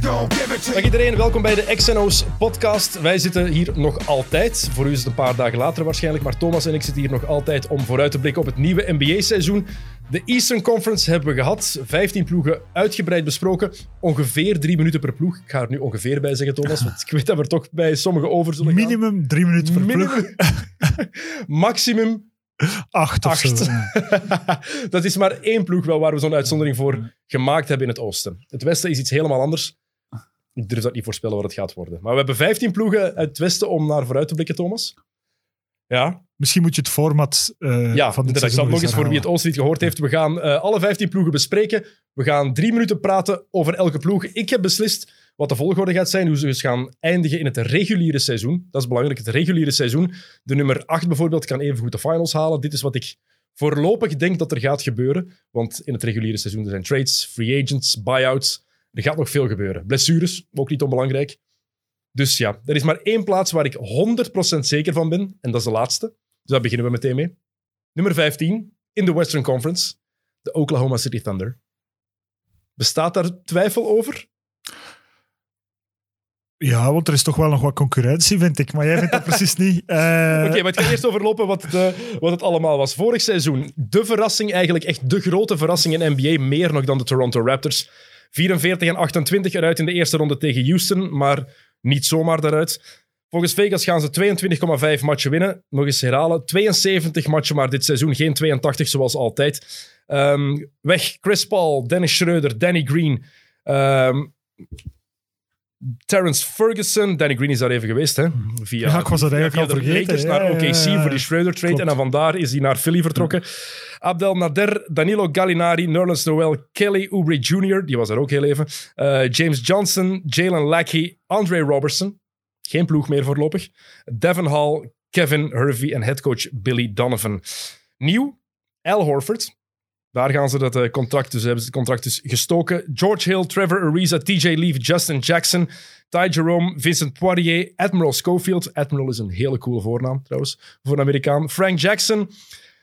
Dag iedereen, welkom bij de XNO's podcast. Wij zitten hier nog altijd, voor u is het een paar dagen later waarschijnlijk, maar Thomas en ik zitten hier nog altijd om vooruit te blikken op het nieuwe NBA-seizoen. De Eastern Conference hebben we gehad, 15 ploegen uitgebreid besproken, ongeveer drie minuten per ploeg. Ik ga er nu ongeveer bij zeggen, Thomas, want ik weet dat we er toch bij sommigen over zullen gaan. Minimum drie minuten per ploeg. Maximum Acht of Acht. zo. dat is maar één ploeg wel waar we zo'n uitzondering voor gemaakt hebben in het oosten. Het westen is iets helemaal anders. Ik durf dat niet voorspellen wat het gaat worden. Maar we hebben 15 ploegen uit het westen om naar vooruit te blikken, Thomas. Ja, Misschien moet je het format eh ja van dit het nog eens voor wie het oosten niet gehoord heeft. We gaan eh, alle 15 ploegen bespreken. We gaan drie minuten praten over elke ploeg. Ik heb beslist wat de volgorde gaat zijn, hoe ze dus gaan eindigen in het reguliere seizoen. Dat is belangrijk, het reguliere seizoen. De nummer 8 bijvoorbeeld kan evengoed de finals halen. Dit is wat ik voorlopig denk dat er gaat gebeuren. Want in het reguliere seizoen er zijn trades, free agents, buyouts. Er gaat nog veel gebeuren. Blessures, ook niet onbelangrijk. Dus ja, er is maar één plaats waar ik 100% zeker van ben. En dat is de laatste. Dus daar beginnen we meteen mee. Nummer 15 in de Western Conference. De Oklahoma City Thunder. Bestaat daar twijfel over? Ja, want er is toch wel nog wat concurrentie, vind ik. Maar jij vindt dat precies niet. Eh, Oké, maar ik ga eerst overlopen wat, de, wat het allemaal was. Vorig seizoen, de verrassing, eigenlijk echt de grote verrassing in NBA, meer nog dan de Toronto Raptors. 44 en 28 eruit in de eerste ronde tegen Houston, maar niet zomaar daaruit. Volgens Vegas gaan ze 22,5 matchen winnen. Nog eens herhalen, 72 matchen maar dit seizoen, geen 82 zoals altijd. Ehm, weg Chris Paul, Dennis Schreuder, Danny Green, ehm Terrence Ferguson. Danny Green is daar even geweest, hè? Via, Ja, ik was dat eigenlijk al de vergeten. Lakers naar OKC ja, ja. voor die Schreuder trade. Klopt. En dan vandaar is hij naar Philly vertrokken. Abdel Nader, Danilo Gallinari, Nerlens Noel, Kelly Oubre Jr., die was er ook heel even. Eh, James Johnson, Jalen Lackey, Andre Robertson. Geen ploeg meer voorlopig. Devin Hall, Kevin Hervey en headcoach Billy Donovan. Nieuw, Al Horford. Daar gaan ze dat eh, contract dus, hebben ze het contract dus gestoken. George Hill, Trevor Ariza, TJ Leaf, Justin Jackson, Ty Jerome, Vincent Poirier, Admiral Schofield. Admiral is een hele coole voornaam trouwens voor een Amerikaan. Frank Jackson,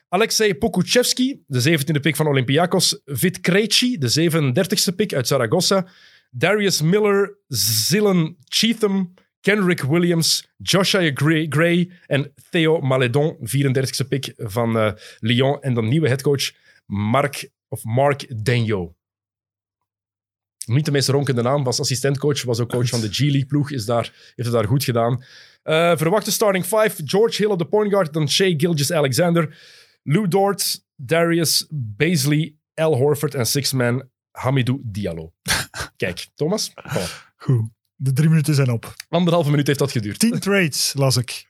Alexei Pokuchevski, de 17e pick van Olympiakos. Vit Krejci, de 37e pick uit Zaragoza. Darius Miller, Zilan Cheatham, Kendrick Williams, Joshua Gray, Gray en Theo Maledon, 34e pick van eh, Lyon. En dan nieuwe headcoach Mark, of Mark Denjo. Niet de meest ronkende naam, was assistentcoach, was ook coach van de G-League ploeg, is daar, heeft het daar goed gedaan. Eh, verwachte starting five, George Hill op de point guard, dan Shea Gilgis-Alexander, Lou Dort, Darius Baisley, Al Horford en six-man Hamidou Diallo. Kijk, Thomas. Goed. De drie minuten zijn op. anderhalve minuut heeft dat geduurd. Tien trades, las ik.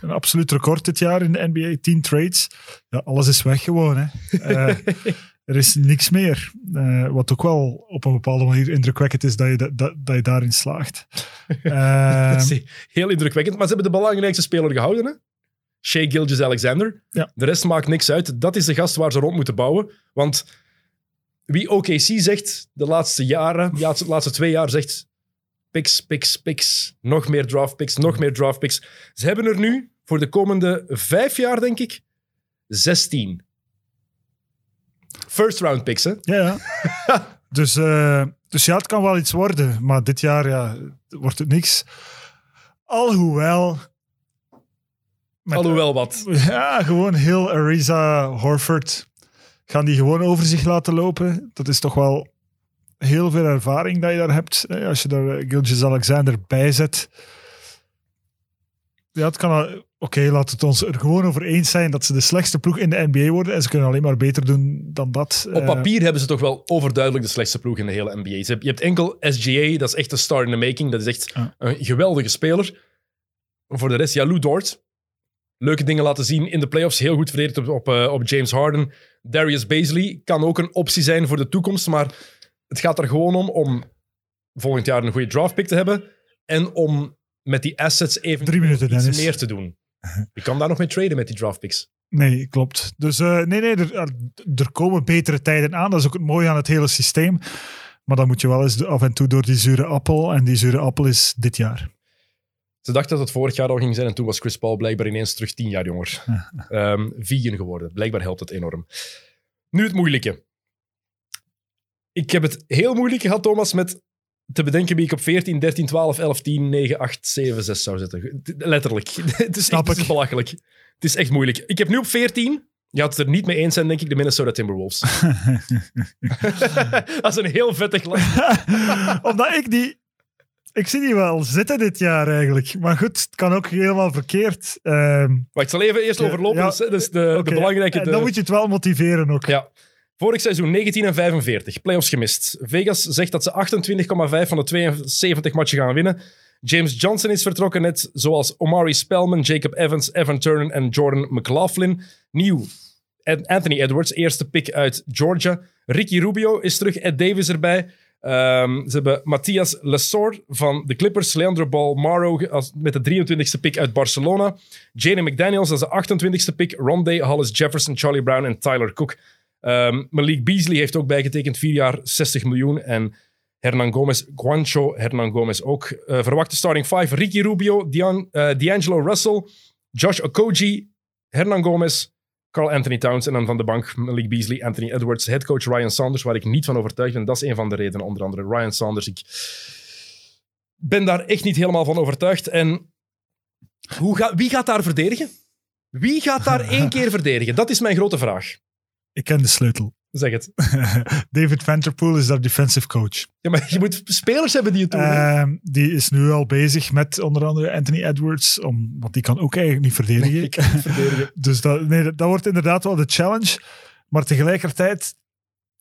Een absoluut record dit jaar in de NBA. Tien trades. Ja, alles is weg gewoon. Hè. Eh, er is niks meer. Eh, wat ook wel op een bepaalde manier indrukwekkend is dat je, da- dat, dat je daarin slaagt. Eh, is heel indrukwekkend. Maar ze hebben de belangrijkste speler gehouden. Hè? Shea Gilgis-Alexander. Ja. De rest maakt niks uit. Dat is de gast waar ze rond moeten bouwen. Want wie OKC zegt de laatste jaren, ja, de laatste twee jaar zegt picks, picks, picks. Nog meer draft picks, nog meer draft picks. Ze hebben er nu voor de komende vijf jaar, denk ik, 16. First round picks, hè? Ja, ja. dus, eh, dus ja, het kan wel iets worden. Maar dit jaar ja, wordt het niks. Alhoewel... Alhoewel wat. Ja, gewoon heel Ariza Horford. Gaan die gewoon over zich laten lopen. Dat is toch wel heel veel ervaring dat je daar hebt. Als je daar eh, Gilgis Alexander bij zet. Ja, het kan... Oké, laat het ons er gewoon over eens zijn dat ze de slechtste ploeg in de NBA worden. En ze kunnen alleen maar beter doen dan dat. Op Eh, papier hebben ze toch wel overduidelijk de slechtste ploeg in de hele NBA. Je hebt enkel SGA, dat is echt een star in the making. Dat is echt een geweldige speler. Voor de rest, ja, Lou Dort. Leuke dingen laten zien in de playoffs. Heel goed verdedigd op, op, eh, op James Harden. Darius Baisley kan ook een optie zijn voor de toekomst. Maar het gaat er gewoon om om volgend jaar een goede draftpick te hebben. En om met die assets even Drie minuten, iets Dennis. meer te doen. Je kan daar nog mee traden met die draftpicks. Nee, klopt. Dus eh, nee, nee, er, er- er komen betere tijden aan. Dat is ook het mooie aan het hele systeem. Maar dan moet je wel eens af en toe door die zure appel. En die zure appel is dit jaar. Ze dachten dat het vorig jaar al ging zijn en toen was Chris Paul blijkbaar ineens terug tien jaar jonger. Vegan geworden. Blijkbaar helpt het enorm. Nu het moeilijke. Ik heb het heel moeilijk gehad, Thomas, met te bedenken wie ik op 14, 13, 12, 11, 10, 9, 8, 7, 6 zou zetten. Letterlijk. Het is, Snap echt, ik. belachelijk. Het is echt moeilijk. Ik heb nu op 14, je had het er niet mee eens zijn, denk ik, de Minnesota Timberwolves. dat is een heel vettig. Omdat ik die... Ik zie die wel zitten dit jaar eigenlijk. Maar goed, het kan ook helemaal verkeerd. Ehm, Maar ik zal even eerst overlopen. ja. Dus, is de, de belangrijke... En de- dan moet je het wel motiveren ook. Ja. Vorig seizoen 19 en 45, playoffs gemist. Vegas zegt dat ze 28,5 van de 72 matchen gaan winnen. James Johnson is vertrokken, net zoals Omari Spellman, Jacob Evans, Evan Turner en Jordan McLaughlin. Nieuw, Anthony Edwards, eerste pick uit Georgia. Ricky Rubio is terug, Ed Davis erbij. Ehm, ze hebben Matthias Lesor van de Clippers, Leandro Balmaro met de 23e pick uit Barcelona. Jane McDaniels als de 28e pick, Rondé, Hollis Jefferson, Charlie Brown en Tyler Cook. Ehm, Malik Beasley heeft ook bijgetekend, vier jaar 60 miljoen. En Hernan Gomez, Guancho Hernan Gomez ook. Eh, verwachte starting five, Ricky Rubio, Dian- eh, D'Angelo Russell, Josh Okoji, Hernan Gomez, Carl Anthony Towns en dan van de bank Malik Beasley, Anthony Edwards, headcoach Ryan Saunders, waar ik niet van overtuigd ben. Dat is een van de redenen, onder andere Ryan Saunders. Ik ben daar echt niet helemaal van overtuigd. En hoe ga, wie gaat daar verdedigen? Wie gaat daar één keer verdedigen? Dat is mijn grote vraag. Ik ken de sleutel. Zeg het. David Vanderpool is daar defensive coach. Ja, maar je moet spelers hebben die het doen. Ehm, die is nu al bezig met onder andere Anthony Edwards. Om, want die kan ook eigenlijk niet verdedigen. Nee, kan niet verdedigen. Dus dat, nee, dat, wordt inderdaad wel de challenge. Maar tegelijkertijd,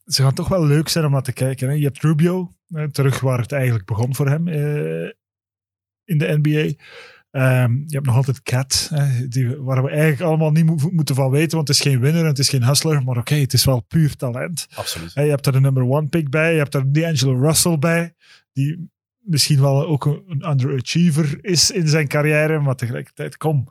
ze gaan toch wel leuk zijn om naar te kijken. Hè. Je hebt Rubio, terug waar het eigenlijk begon voor hem eh, in de NBA. Ehm, je hebt nog altijd Cat, hè, die, waar we eigenlijk allemaal niet mo- moeten van weten, want het is geen winnaar en het is geen hustler. Maar oké, het is wel puur talent. Absoluut. Je hebt er de number one pick bij, je hebt er D'Angelo Russell bij, die misschien wel ook een, underachiever is in zijn carrière, maar tegelijkertijd, kom,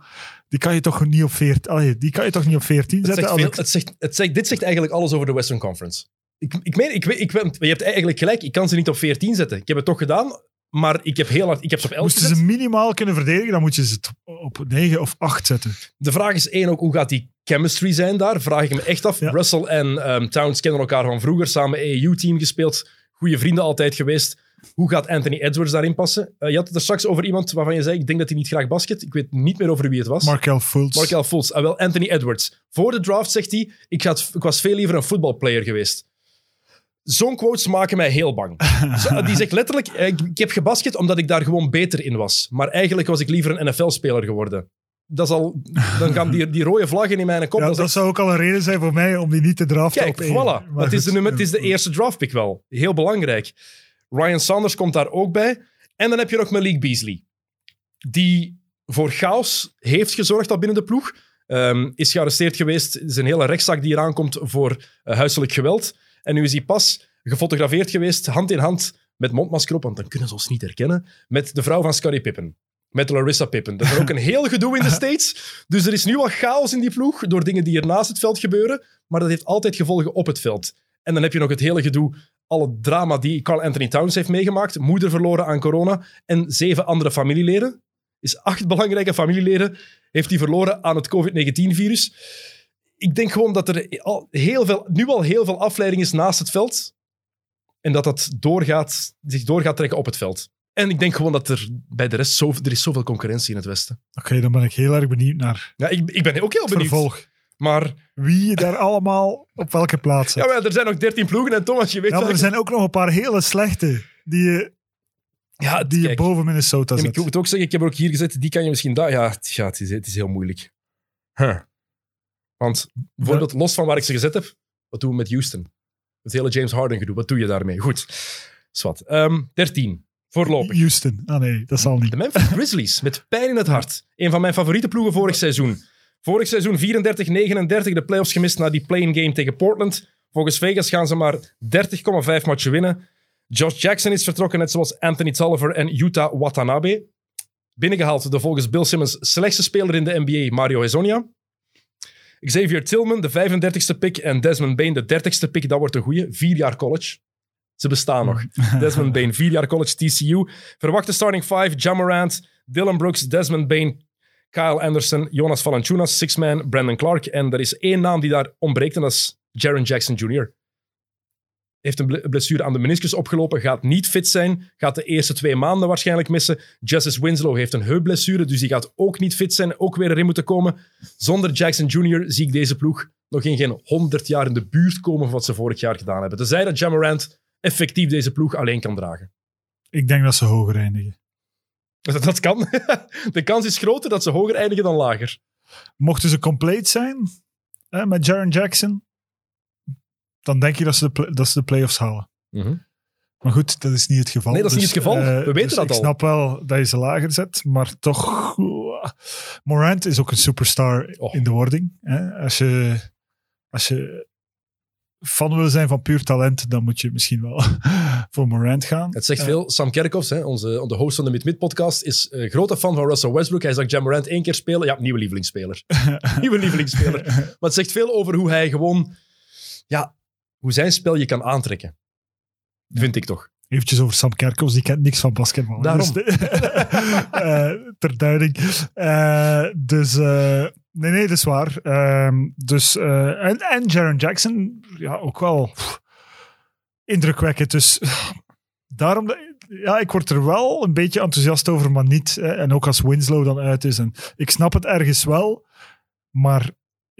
die kan je toch niet op 14, allee, die kan je toch niet op 14 Het zetten? zegt veel, het zegt, het zegt, dit zegt eigenlijk alles over de Western Conference. Ik, ik meen, ik, ik, je hebt eigenlijk gelijk, ik kan ze niet op 14 zetten. Ik heb het toch gedaan, maar ik heb heel hard, ik heb ze op 11 Moesten gezet. ze minimaal kunnen verdedigen, dan moet je ze op 9 of 8 zetten. De vraag is één ook, hoe gaat die chemistry zijn daar? Vraag ik me echt af. Ja. Russell en ehm, Towns kennen elkaar van vroeger, samen AAU-team gespeeld, goede vrienden altijd geweest. Hoe gaat Anthony Edwards daarin passen? Eh, je had het er straks over iemand waarvan je zei, ik denk dat hij niet graag basket. Ik weet niet meer over wie het was. Markel Fultz. Markel Fultz. Ah, wel, Anthony Edwards. Voor de draft zegt hij, ik, had, ik was veel liever een voetbalplayer geweest. Zo'n quotes maken mij heel bang. Die zegt letterlijk, eh, ik, ik heb gebasket omdat ik daar gewoon beter in was. Maar eigenlijk was ik liever een NFL-speler geworden. Dat is al, dan gaan die, die rode vlaggen in mijn kop. Ja, dat is dat echt- zou ook al een reden zijn voor mij om die niet te draften Kijk, op voilà. Maar het, is de nummer, het is de eerste draftpick wel. Heel belangrijk. Ryan Sanders komt daar ook bij. En dan heb je nog Malik Beasley. Die voor chaos heeft gezorgd al binnen de ploeg. Ehm, is gearresteerd geweest. Het is een hele rechtszaak die eraan komt voor eh, huiselijk geweld. En nu is hij pas gefotografeerd geweest, hand in hand, met mondmasker op, want dan kunnen ze ons niet herkennen, met de vrouw van Scottie Pippen. Met Larissa Pippen. Dat is ook een heel gedoe in de States. Dus er is nu wat chaos in die ploeg door dingen die er naast het veld gebeuren. Maar dat heeft altijd gevolgen op het veld. En dan heb je nog het hele gedoe, alle drama die Carl Anthony Towns heeft meegemaakt. Moeder verloren aan corona en zeven andere familieleden. Is acht belangrijke familieleden heeft hij verloren aan het COVID-19-virus. Ik denk gewoon dat er al heel veel, nu al heel veel afleiding is naast het veld. En dat dat doorgaat, zich door gaat trekken op het veld. En ik denk gewoon dat er bij de rest zo, er is zoveel concurrentie in het Westen. Oké, dan ben ik heel erg benieuwd naar Ja, ik, ik ben ook heel benieuwd. vervolg. Maar Wie je daar allemaal op welke plaats ja, maar er zijn nog 13 ploegen en Thomas, je weet Ja, maar er zijn ook nog een paar hele slechte die je, Ja, die je boven Minnesota zet. ik moet ook zeggen, ik heb er ook hier gezet, die kan je misschien daar... Ja, het, ja, het, is, het is heel moeilijk. Huh. Want bijvoorbeeld, los van waar ik ze gezet heb, wat doen we met Houston? Het hele James Harden gedoe, wat doe je daarmee? Goed, Zwat. Ehm 13, voorlopig. Houston. Ah nee, dat zal niet. De Memphis Grizzlies, met pijn in het hart. Een van mijn favoriete ploegen vorig seizoen. Vorig seizoen 34-39, de playoffs gemist na die play-in game tegen Portland. Volgens Vegas gaan ze maar 30,5 matchen winnen. Josh Jackson is vertrokken, net zoals Anthony Tolliver en Utah Watanabe. Binnengehaald de volgens Bill Simmons slechtste speler in de NBA, Mario Hezonja. Xavier Tillman, de 35ste pick. En Desmond Bain, de 30ste pick. Dat wordt een goeie. Vier jaar college. Ze bestaan nog. Desmond Bain, vier jaar college TCU. Verwachte starting five. Jamarant, Dylan Brooks, Desmond Bain, Kyle Anderson, Jonas Valanciunas, six-man, Brandon Clark. En er is één naam die daar ontbreekt en dat is Jaron Jackson Jr. Heeft een ble- blessure aan de meniscus opgelopen, gaat niet fit zijn, gaat de eerste twee maanden waarschijnlijk missen. Justice Winslow heeft een heupblessure, dus die gaat ook niet fit zijn, ook weer erin moeten komen. Zonder Jackson Jr. zie ik deze ploeg nog in geen 100 jaar in de buurt komen van wat ze vorig jaar gedaan hebben. Tenzij dat Jamarant effectief deze ploeg alleen kan dragen. Ik denk dat ze hoger eindigen. Dat, dat kan. De kans is groter dat ze hoger eindigen dan lager. Mochten ze compleet zijn hè, met Jaron Jackson, dan denk je dat ze de, dat ze de playoffs halen. Maar goed, dat is niet het geval. Nee, dat is niet het geval. eh, We weten dus dat ik al. snap wel dat je ze lager zet, maar toch... Morant is ook een superstar Oh. in de wording. Hè? Als, je, als je fan wil zijn van puur talent, dan moet je misschien wel voor Morant gaan. Het zegt Eh, veel. Sam Kerkhoffs, hè, onze, de host van de Mid-Mid podcast, is een grote fan van Russell Westbrook. Hij zag Jamarant één keer spelen. Ja, nieuwe lievelingsspeler. nieuwe lievelingsspeler. Maar het zegt veel over hoe hij gewoon... Ja, hoe zijn spel je kan aantrekken. Vind ik toch. Eventjes over Sam Kerkhoffs, die kent niks van basketbal. Daarom. Dus, eh, ter duiding. Eh, dus eh, nee, nee, dat is waar. Ehm, dus, en, en Jaron Jackson, ja, ook wel pff, indrukwekkend. Dus daarom, ja, ik word er wel een beetje enthousiast over, maar niet. hè. en ook als Winslow dan uit is. En ik snap het ergens wel, maar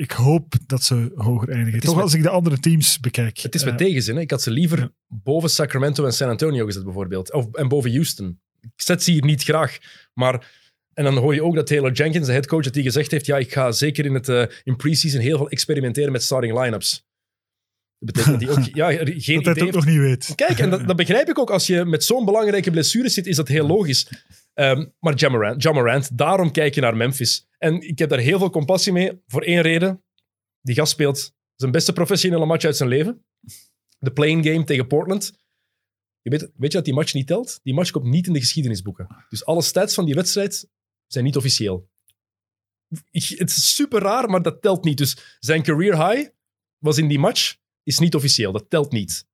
ik hoop dat ze hoger eindigen. Toch met- als ik de andere teams bekijk. Het is met Eh, tegenzin. Hè. Ik had ze liever ja. boven Sacramento en San Antonio gezet, bijvoorbeeld. Of, en boven Houston. Ik zet ze hier niet graag. Maar... En dan hoor je ook dat Taylor Jenkins, de headcoach, dat die gezegd heeft, ja, ik ga zeker in, het, eh, in preseason heel veel experimenteren met starting line-ups. Dat betekent dat hij ook ja, geen dat hij idee het ook heeft nog niet weet. Kijk, en dat, dat begrijp ik ook. Als je met zo'n belangrijke blessure zit, is dat heel logisch. Ehm, maar Jamarant, Jamarant, daarom kijk je naar Memphis. En ik heb daar heel veel compassie mee, voor één reden. Die gast speelt zijn beste professionele match uit zijn leven. De playing game tegen Portland. Je weet, weet je dat die match niet telt? Die match komt niet in de geschiedenisboeken. Dus alle stats van die wedstrijd zijn niet officieel. Het is super raar, maar dat telt niet. Dus zijn career high was in die match, is niet officieel. Dat telt niet.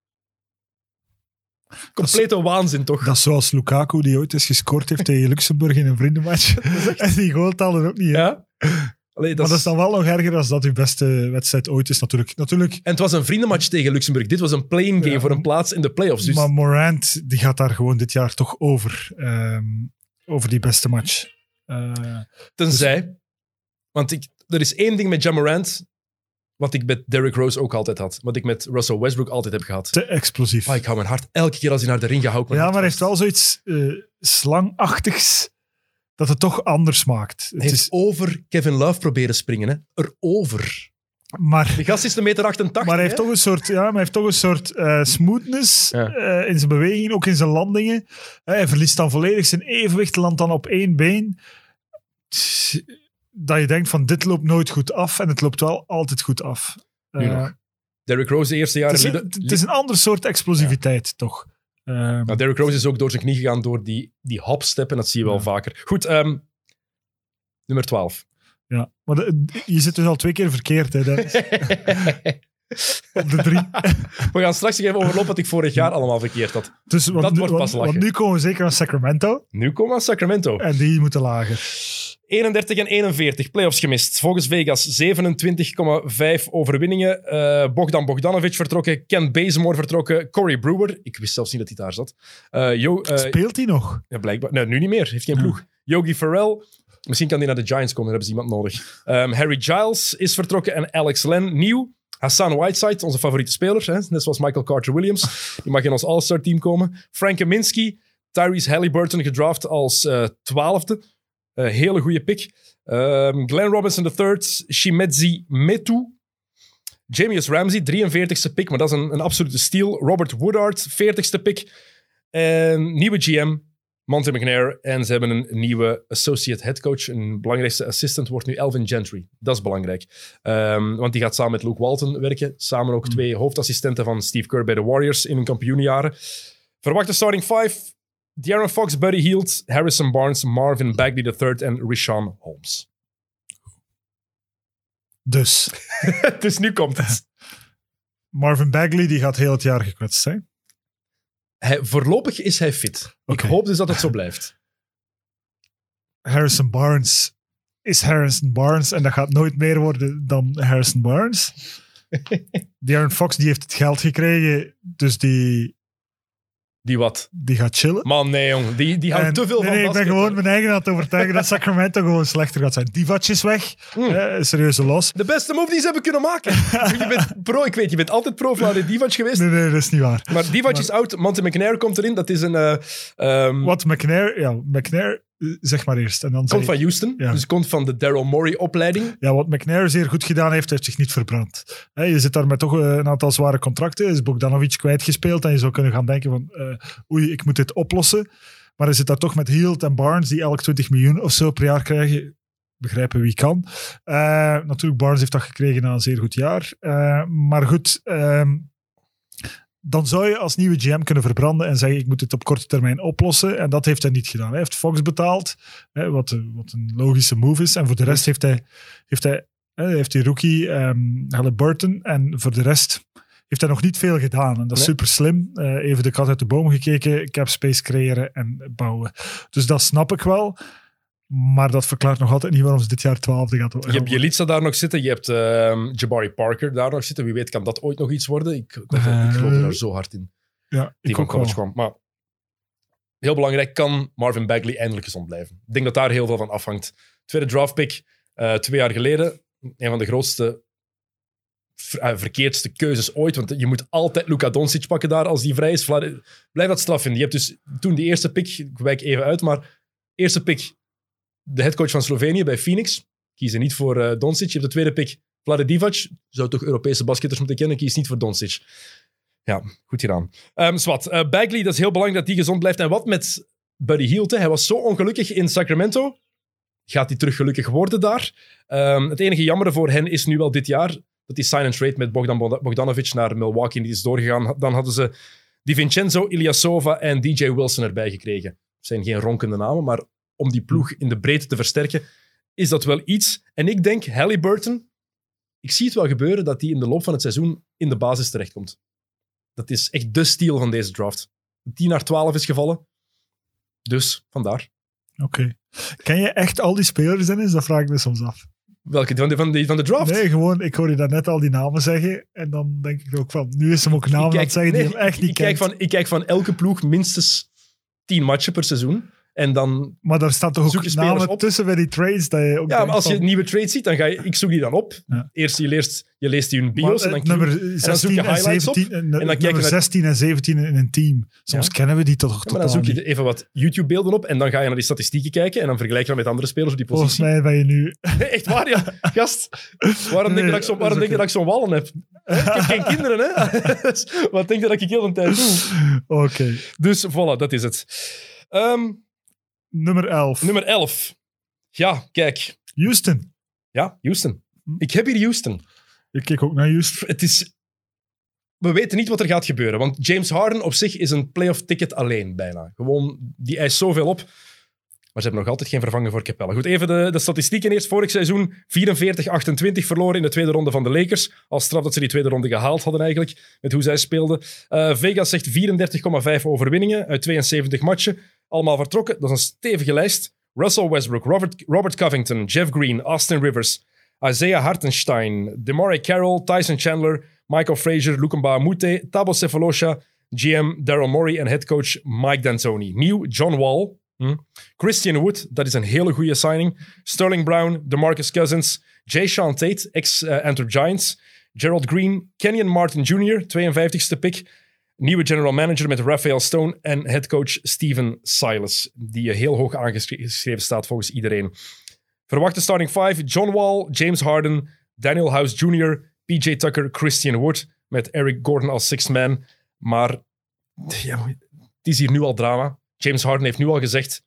Complete waanzin, toch? Dat is zoals Lukaku, die ooit eens gescoord heeft tegen Luxemburg in een vriendenmatch. en die goal telde ook niet. Ja? Allee, dat maar dat is- dan wel nog erger als dat uw beste wedstrijd ooit is, natuurlijk. natuurlijk En het was een vriendenmatch tegen Luxemburg. Dit was een playing game Ja. voor een plaats in de playoffs. Dus Maar Morant, die gaat daar gewoon dit jaar toch over. ehm, over die beste match. Eh, tenzij... Want ik, er is één ding met Jamarant, wat ik met Derrick Rose ook altijd had. Wat ik met Russell Westbrook altijd heb gehad. te explosief. Ah, ik hou mijn hart elke keer als hij naar de ring gaat. ja, maar hij heeft wel zoiets eh, slangachtigs dat het toch anders maakt. Hij Het is, over Kevin Love proberen springen. Hè? Erover. maar Die gast is een meter 88. Maar hij heeft hè? toch een soort, ja, maar hij heeft toch een soort eh, smoothness Ja. eh, in zijn bewegingen, ook in zijn landingen. Hij verliest dan volledig zijn evenwicht, landt dan op één been. Dat je denkt van dit loopt nooit goed af en het loopt wel altijd goed af. Nu nog. Derrick Rose de eerste jaren... het, is een, liep- het is een ander soort explosiviteit, toch? Nou, Derrick Rose is ook door zijn knie gegaan door die, die hopstep. En dat zie je wel Ja. vaker. Goed, ehm, nummer 12. ja. Maar de- je zit dus al twee keer verkeerd, hè, op de drie. We gaan straks even overlopen wat ik vorig jaar allemaal verkeerd had. Dus, want, Dat nu- wordt pas lachen. want nu komen we zeker aan Sacramento Nu komen we aan Sacramento. en die moeten lager. 31 en 41, playoffs gemist. Volgens Vegas 27,5 overwinningen. Eh, Bogdan Bogdanovic vertrokken, Ken Bazemore vertrokken, Corey Brewer. Ik wist zelfs niet dat hij daar zat. Eh, Jo, eh, Speelt hij nog? ja, blijkbaar. Nee, nu niet meer. Heeft geen ploeg. Yogi Farrell. Misschien kan hij naar de Giants komen, daar hebben ze iemand nodig. Ehm, Harry Giles is vertrokken en Alex Len nieuw. Hassan Whiteside, onze favoriete speler, hè? net zoals Michael Carter-Williams. Die mag in ons All-Star team komen. Frank Kaminsky, Tyrese Halliburton gedraft als twaalfde. Eh, hele goede pick. Ehm, Glenn Robinson III, Shimedzi Metu. Jamius Ramsey, 43ste pick, maar dat is een, een absolute steal. Robert Woodard, 40ste pick. En nieuwe GM, Monty McNair. En ze hebben een nieuwe associate head coach. Een belangrijkste assistant wordt nu Elvin Gentry. Dat is belangrijk. Ehm, want die gaat samen met Luke Walton werken. Samen ook twee hoofdassistenten van Steve Kerr bij de Warriors in hun kampioenenjaren. Verwachte starting five. De'Aaron Fox, Buddy Hield, Harrison Barnes, Marvin Bagley III en Rashawn Holmes. Dus, dus nu komt het. Marvin Bagley die gaat heel het jaar gekwetst zijn. Hij, voorlopig is hij fit. Ik hoop dus dat het zo blijft. Harrison Barnes is Harrison Barnes en dat gaat nooit meer worden dan Harrison Barnes. Darren Fox die heeft het geld gekregen, dus die, Die wat? die gaat chillen. Man, nee, jong. Die, die houdt te veel nee, van nee, ik ben gewoon mijn eigen aan het overtuigen dat Sacramento gewoon slechter gaat zijn. Divac is weg, Mm. eh, serieuze los. De beste move die ze hebben kunnen maken. je bent pro, ik weet, je bent altijd pro Vlade Divac geweest. Nee, nee, dat is niet waar. Maar Divac is oud. Monte McNair komt erin. Dat is een... eh, ehm, Wat McNair, ja, McNair, zeg maar eerst. En dan komt van Houston. Ja. Dus komt van de Daryl Morey opleiding. Ja, wat McNair zeer goed gedaan heeft, heeft zich niet verbrand. Je zit daar met toch eh, een aantal zware contracten. Is Bogdanovic kwijtgespeeld en je zou kunnen gaan denken van eh, oei, ik moet dit oplossen. Maar hij zit daar toch met Hield en Barnes die elk 20 miljoen of zo per jaar krijgen. Begrijpen wie kan. Eh, natuurlijk, Barnes heeft dat gekregen na een zeer goed jaar. Maar goed, ehm, dan zou je als nieuwe GM kunnen verbranden en zeggen ik moet dit op korte termijn oplossen. En dat heeft hij niet gedaan. Hij heeft Fox betaald, hè, wat, eh, wat een logische move is. En voor de rest heeft hij, heeft hij, hè, heeft die rookie um, Halliburton. En voor de rest heeft hij nog niet veel gedaan. En dat is Nee. super slim. Eh, even de kat uit de boom gekeken, cap space creëren en bouwen. Dus dat snap ik wel. Maar dat verklaart nog altijd niet waarom ze dit jaar twaalfde gaat Je hebt Jelitsa daar nog zitten. Je hebt ehm, Jabari Parker daar nog zitten. Wie weet kan dat ooit nog iets worden. Ik, ik, ik geloof er daar zo hard in. Ja, Die ik van wel. college kwam. Maar heel belangrijk, kan Marvin Bagley eindelijk gezond blijven? Ik denk dat daar heel veel van afhangt. Tweede draftpick, eh twee jaar geleden. Een van de grootste, ver- eh, verkeerdste keuzes ooit. Want je moet altijd Luka Doncic pakken daar als die vrij is. Blijf dat straf vinden. Je hebt dus toen die eerste pick, ik wijk even uit, maar eerste pick, de headcoach van Slovenië bij Phoenix. Kiezen niet voor eh Doncic. Je hebt de tweede pick, Vlade Divac. Zou toch Europese basketters moeten kennen. Kies niet voor Doncic. Ja, goed gedaan. Ehm Swat, eh, Bagley, dat is heel belangrijk dat hij gezond blijft. En wat met Buddy Hield? Hij was zo ongelukkig in Sacramento. Gaat hij terug gelukkig worden daar? Ehm, het enige jammere voor hen is nu wel dit jaar dat die sign and trade met Bogdan Bogda- Bogdanovic naar Milwaukee is doorgegaan. Dan hadden ze die Vincenzo Ilyasova en DJ Wilson erbij gekregen. Het zijn geen ronkende namen, maar om die ploeg in de breedte te versterken, is dat wel iets. En ik denk, Halliburton, ik zie het wel gebeuren dat hij in de loop van het seizoen in de basis terechtkomt. Dat is echt de steal van deze draft. 10 naar 12 is gevallen. Dus, vandaar. Oké. Ken je echt al die spelers, Dennis? Dat vraag ik me soms af. Welke? Van de, van de, van de draft? Nee, gewoon, ik hoor je daarnet al die namen zeggen. En dan denk ik ook van, nu is hem ook namen aan het zeggen die hem echt niet ik, kijk van, ik kijk van elke ploeg minstens 10 matchen per seizoen. En dan Maar daar staan toch Zoek ook je spelers namen op? tussen bij die trades dat je ook Ja, maar als je van- nieuwe trades ziet, dan ga je... Ik zoek die dan op. Ja. Eerst je leest, je leest die hun bios eh, en dan, nummer en dan zoek 16 je en highlights op. 17, en, dan kijk je nummer naar- 16 en 17 in een team. Soms Ja. kennen we die toch Ja, maar dan zoek je even wat YouTube-beelden op en dan ga je naar die statistieken kijken en dan vergelijk je dat met andere spelers op die Volgens positie. mij ben je nu... Nee, echt waar, ja. Gast, waarom denk je dat ik, zo, Nee, waarom dat is denk je dat ik zo'n wallen heb? Ik heb geen kinderen, hè? Dus Wat denk je dat ik heel de tijd doe? Oké. Dus voilà, dat is het. Ehm, Nummer 11. nummer 11. Ja, kijk. Houston. Ja, Houston. Ik heb hier Houston. Ik kijk ook naar Houston. Het is... We weten niet wat er gaat gebeuren, want James Harden op zich is een playoff ticket alleen bijna. Gewoon, die eist zoveel op. Maar ze hebben nog altijd geen vervanger voor Capella. Goed, even de, de statistieken eerst. Vorig seizoen 44-28 verloren in de tweede ronde van de Lakers. Als straf dat ze die tweede ronde gehaald hadden eigenlijk, met hoe zij speelden. Eh, Vegas zegt 34,5 overwinningen uit 72 matchen. Allemaal vertrokken. Dat is een stevige lijst. Russell Westbrook, Robert, Covington, Jeff Green, Austin Rivers, Isaiah Hartenstein, DeMarai Carroll, Tyson Chandler, Michael Frazier, Lukumba Mute, Tabo Cephalosha, GM Daryl Morey en headcoach Mike D'Antoni. Nieuw John Wall, hm. Christian Wood, dat is een hele goede signing. Sterling Brown, DeMarcus Cousins, Jay Sean Tate, ex-Antwerp Giants, Gerald Green, Kenyon Martin Jr., 52ste pick. Nieuwe general manager met Raphael Stone en headcoach Steven Silas, die heel hoog aangeschreven staat volgens iedereen. Verwachte starting five: John Wall, James Harden, Daniel House Jr., PJ Tucker, Christian Wood, met Eric Gordon als sixth man. Maar ja, het is hier nu al drama. James Harden heeft nu al gezegd: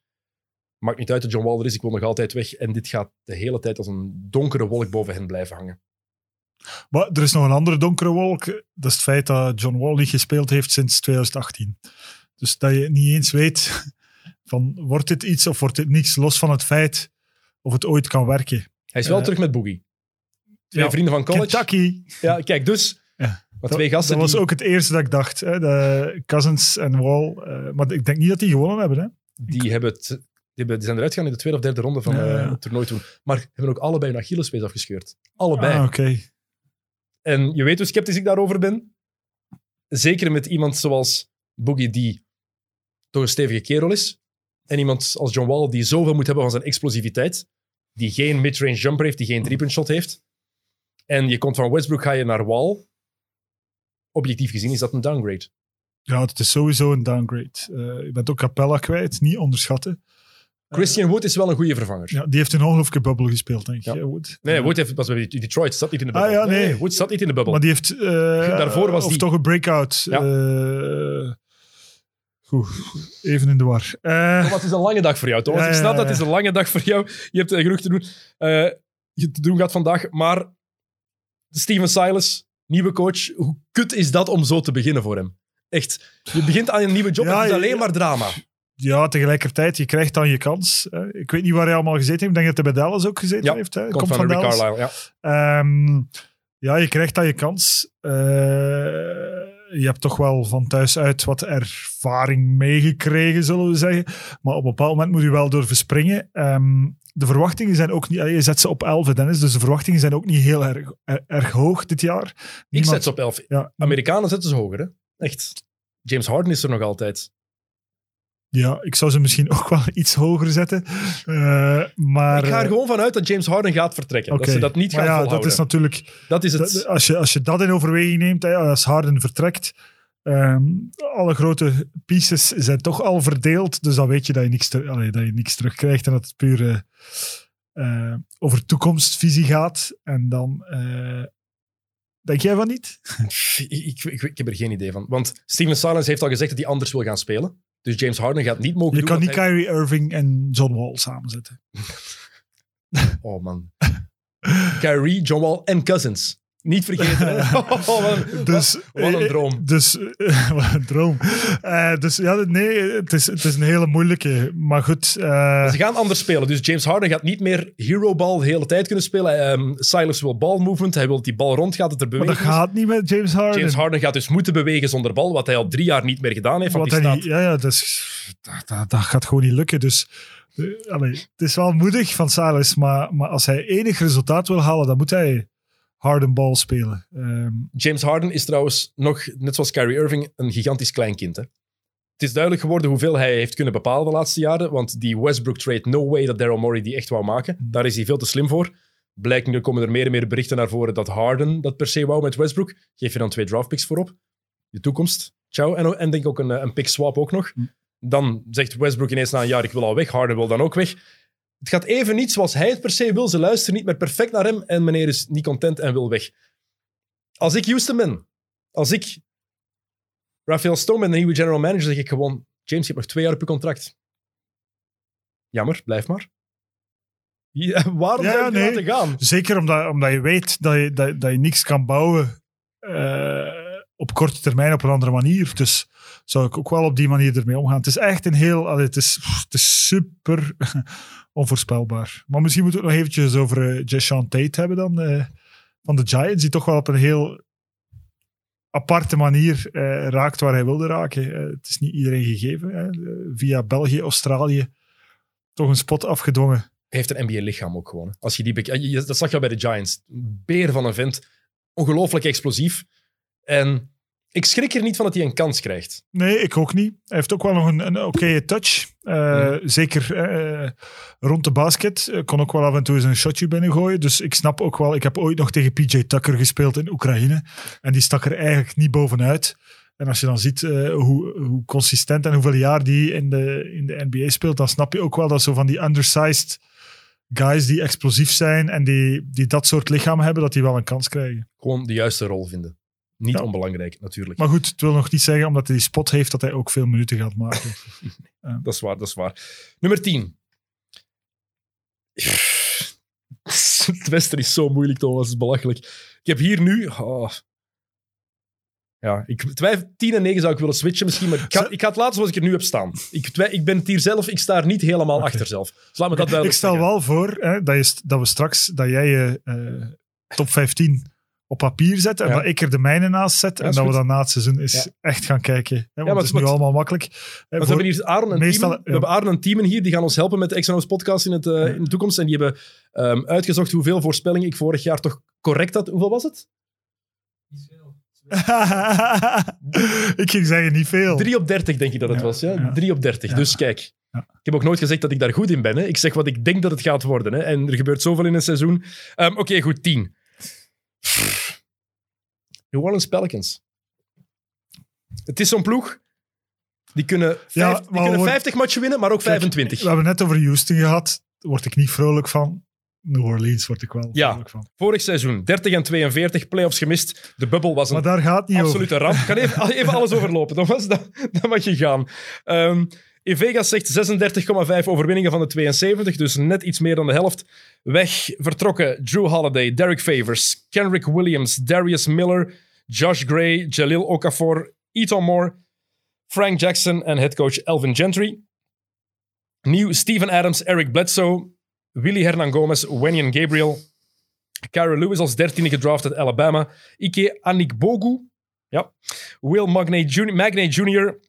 maakt niet uit dat John Wall er is, ik wil nog altijd weg. En dit gaat de hele tijd als een donkere wolk boven hen blijven hangen. Maar er is nog een andere donkere wolk. Dat is het feit dat John Wall niet gespeeld heeft sinds 2018. Dus dat je niet eens weet van wordt dit iets of wordt dit niks, los van het feit of het ooit kan werken. Hij is wel Eh, terug met Boogie. Twee Ja, vrienden van college. Kentucky. Ja, kijk, dus... Ja. Dat, twee gasten dat was ook het eerste dat ik dacht. Hè, de Cousins en Wall. eh, maar ik denk niet dat die gewonnen hebben. Hè. die, hebben het, die, hebben, die zijn eruit gegaan in de tweede of derde ronde van Ja, eh, het toernooi toen. Maar hebben ook allebei een Achillespees afgescheurd. Allebei. Ah, oké. En je weet hoe sceptisch ik daarover ben. Zeker met iemand zoals Boogie, die toch een stevige kerel is. En iemand als John Wall, die zoveel moet hebben van zijn explosiviteit. Die geen midrange jumper heeft, die geen driepunt shot heeft. En je komt van Westbrook, ga je naar Wall. Objectief gezien is dat een downgrade. Ja, het is sowieso een downgrade. Eh, je bent ook Capella kwijt. Niet onderschatten. Christian Wood is wel een goede vervanger. Ja, die heeft een ongelooflijke bubbel gespeeld, denk ik. Ja. Wood. Nee, Wood heeft, pas bij Detroit zat niet in de Ah, bubbel. ja, nee. Wood zat niet in de bubbel. Maar die heeft... eh, Daarvoor was of die- toch een breakout. Ja. eh, goed, even in de war. Eh, Maar het is een lange dag voor jou, Thomas. Ik snap dat het is een lange dag voor jou. Je hebt eh, genoeg te doen, eh, je te doen gaat vandaag. Maar Steven Silas, nieuwe coach. Hoe kut is dat om zo te beginnen voor hem? Echt. Je begint aan een nieuwe job Ja, en het is alleen ja. maar drama. Ja, tegelijkertijd, je krijgt dan je kans. Eh, ik weet niet waar hij allemaal gezeten heeft. Ik denk dat hij bij Dallas ook gezeten Ja, heeft. Hè. Komt, van, Dallas. Carlisle, ja. Ehm, ja, je krijgt dan je kans. Eh, je hebt toch wel van thuis uit wat ervaring meegekregen, zullen we zeggen. Maar op een bepaald moment moet je wel durven springen. Ehm, de verwachtingen zijn ook niet... Je zet ze op 11, Dennis, dus de verwachtingen zijn ook niet heel erg, er- erg hoog dit jaar. Ik zet ze op 11. Ja, Amerikanen zetten ze hoger, hè? Echt. James Harden is er nog altijd. Ja, ik zou ze misschien ook wel iets hoger zetten. Eh, maar... ik ga er eh, gewoon vanuit dat James Harden gaat vertrekken. Dat ze dat niet gaan Maar ja, volhouden. dat is natuurlijk... Dat is het. Als, je, als je dat in overweging neemt, hè, als Harden vertrekt, ehm, alle grote pieces zijn toch al verdeeld, dus dan weet je dat je niks, ter- allee, dat je niks terugkrijgt en dat het puur eh, over toekomstvisie gaat. En dan eh, denk jij van niet? Ik, ik, ik, ik heb er geen idee van. Want Steven Silas heeft al gezegd dat hij anders wil gaan spelen. Dus James Harden gaat niet mogen Je doen kan niet hij- Kyrie Irving en John Wall samenzetten. Oh man. Kyrie, John Wall en Cousins. Niet vergeten. Oh, wat, een- Dus, wat een eh, droom. Dus, eh, wat een droom. Eh, dus ja, nee, het is, het is een hele moeilijke. Maar goed, Ze gaan anders spelen. Dus James Harden gaat niet meer hero ball de hele tijd kunnen spelen. Ehm, Silas wil ball movement. Hij wil dat die bal rond gaat, dat er maar dat gaat niet met James Harden. James Harden gaat dus moeten bewegen zonder bal, wat hij al drie jaar niet meer gedaan heeft. Wat die staat ja, ja dus, dat, dat, dat gaat gewoon niet lukken. Dus allee, het is wel moedig van Silas, maar, maar als hij enig resultaat wil halen, dan moet hij Harden bal spelen. Ehm, James Harden is trouwens nog, net zoals Kyrie Irving, een gigantisch kleinkind. Hè? Het is duidelijk geworden hoeveel hij heeft kunnen bepalen de laatste jaren. Want die Westbrook trade, no way dat Daryl Morey die echt wou maken. Daar is hij veel te slim voor. Blijkt nu komen er meer en meer berichten naar voren dat Harden dat per se wou met Westbrook. Geef je dan twee draftpicks voor op. De toekomst. Ciao. En, en denk ook een, eh, een pick swap ook nog. Dan zegt Westbrook ineens na een jaar, ik wil al weg. Harden wil dan ook weg. Het gaat even niet zoals hij het per se wil. Ze luisteren niet meer perfect naar hem. En meneer is niet content en wil weg. Als ik Houston ben, als ik Rafael Stone ben, de nieuwe general manager, zeg ik gewoon: James, je hebt nog twee jaar op je contract. Jammer, blijf maar. Ja, waarom Ja, zou je nee. laten gaan? zeker omdat, omdat je weet dat je, dat, dat je niks kan bouwen eh, op korte termijn op een andere manier. Dus zou ik ook wel op die manier ermee omgaan. Het is echt een heel... het, is, het is super onvoorspelbaar. Maar misschien moeten we het nog eventjes over uh, Jashawn Tate hebben dan. eh, van de Giants, die toch wel op een heel aparte manier eh, raakt waar hij wilde raken. Eh, het is niet iedereen gegeven. Hè. Eh, via België, Australië toch een spot afgedwongen. Heeft een NBA-lichaam ook gewoon. Als je die dat zag je bij de Giants. Beer van een vent. Ongelooflijk explosief. En ik schrik er niet van dat hij een kans krijgt. Nee, ik ook niet. Hij heeft ook wel nog een, een oké touch. Eh, Zeker eh, rond de basket. Eh, kon ook wel af en toe eens een shotje binnengooien. Dus ik snap ook wel... Ik heb ooit nog tegen PJ Tucker gespeeld in Oekraïne. En die stak er eigenlijk niet bovenuit. En als je dan ziet hoe, hoe consistent en hoeveel jaar die in de, in de NBA speelt, dan snap je ook wel dat zo van die undersized guys die explosief zijn en die, die dat soort lichaam hebben, dat die wel een kans krijgen. Gewoon de juiste rol vinden. Niet Ja. onbelangrijk, natuurlijk. Maar goed, het wil nog niet zeggen, omdat hij die spot heeft, dat hij ook veel minuten gaat maken. Dat is waar, dat is waar. Nummer 10. Het Westen is zo moeilijk, Thomas. Het is belachelijk. Ik heb hier nu... oh. Ja, ik twijfel 10 en 9 zou ik willen switchen misschien, maar ik ga, ik ga het laten zoals ik er nu heb staan. Ik, ik ben het hier zelf, ik sta er niet helemaal achter zelf. Dus laat me dat duidelijk Ik stel zeggen. wel voor hè, dat, je, dat we straks, dat jij je eh, top 15 op papier zet en Ja. dat ik er de mijne naast zet Ja, en dat we dan na het seizoen eens Ja. echt gaan kijken. Hè, want maar het is nu allemaal makkelijk. Want we hebben hier Aaron en meestal- Teamen. We ja. hebben Aaron en Teamen hier, die gaan ons helpen met de XNO's podcast in, het, eh, in de toekomst. En die hebben ehm, uitgezocht hoeveel voorspellingen ik vorig jaar toch correct had. Hoeveel was het? ik ging zeggen niet veel. 3 op 30 denk ik dat het was. Ja? ja. 3 op 30. Ja. Dus kijk. Ja. Ik heb ook nooit gezegd dat ik daar goed in ben. Hè. Ik zeg wat ik denk dat het gaat worden. Hè. En er gebeurt zoveel in een seizoen. Ehm, Oké, goed. 10. New Orleans Pelicans. Het is zo'n ploeg. Die kunnen, Ja, vijf- die maar kunnen we- 50 matchen winnen, maar ook Kijk, 25. We hebben net over Houston gehad. Daar word ik niet vrolijk van. New Orleans word ik wel Ja. vrolijk van. Vorig seizoen 30 en 42, playoffs gemist. De bubbel was een Maar daar gaat het niet over. absolute ramp. Ik ga even, even alles overlopen, Thomas. Dan, dan mag je gaan. Ehm, in Vegas zegt 36,5 overwinningen van de 72, dus net iets meer dan de helft. Weg vertrokken Drew Holiday, Derek Favors, Kenrick Williams, Darius Miller, Josh Gray, Jalil Okafor, Eton Moore, Frank Jackson en headcoach Elvin Gentry. Nieuw Steven Adams, Eric Bledsoe, Willy Hernan Gomez, Wenyan Gabriel, Kyra Lewis als dertiende gedraft uit Alabama, Ike Anikbogu, ja. Will Magnay Jr.,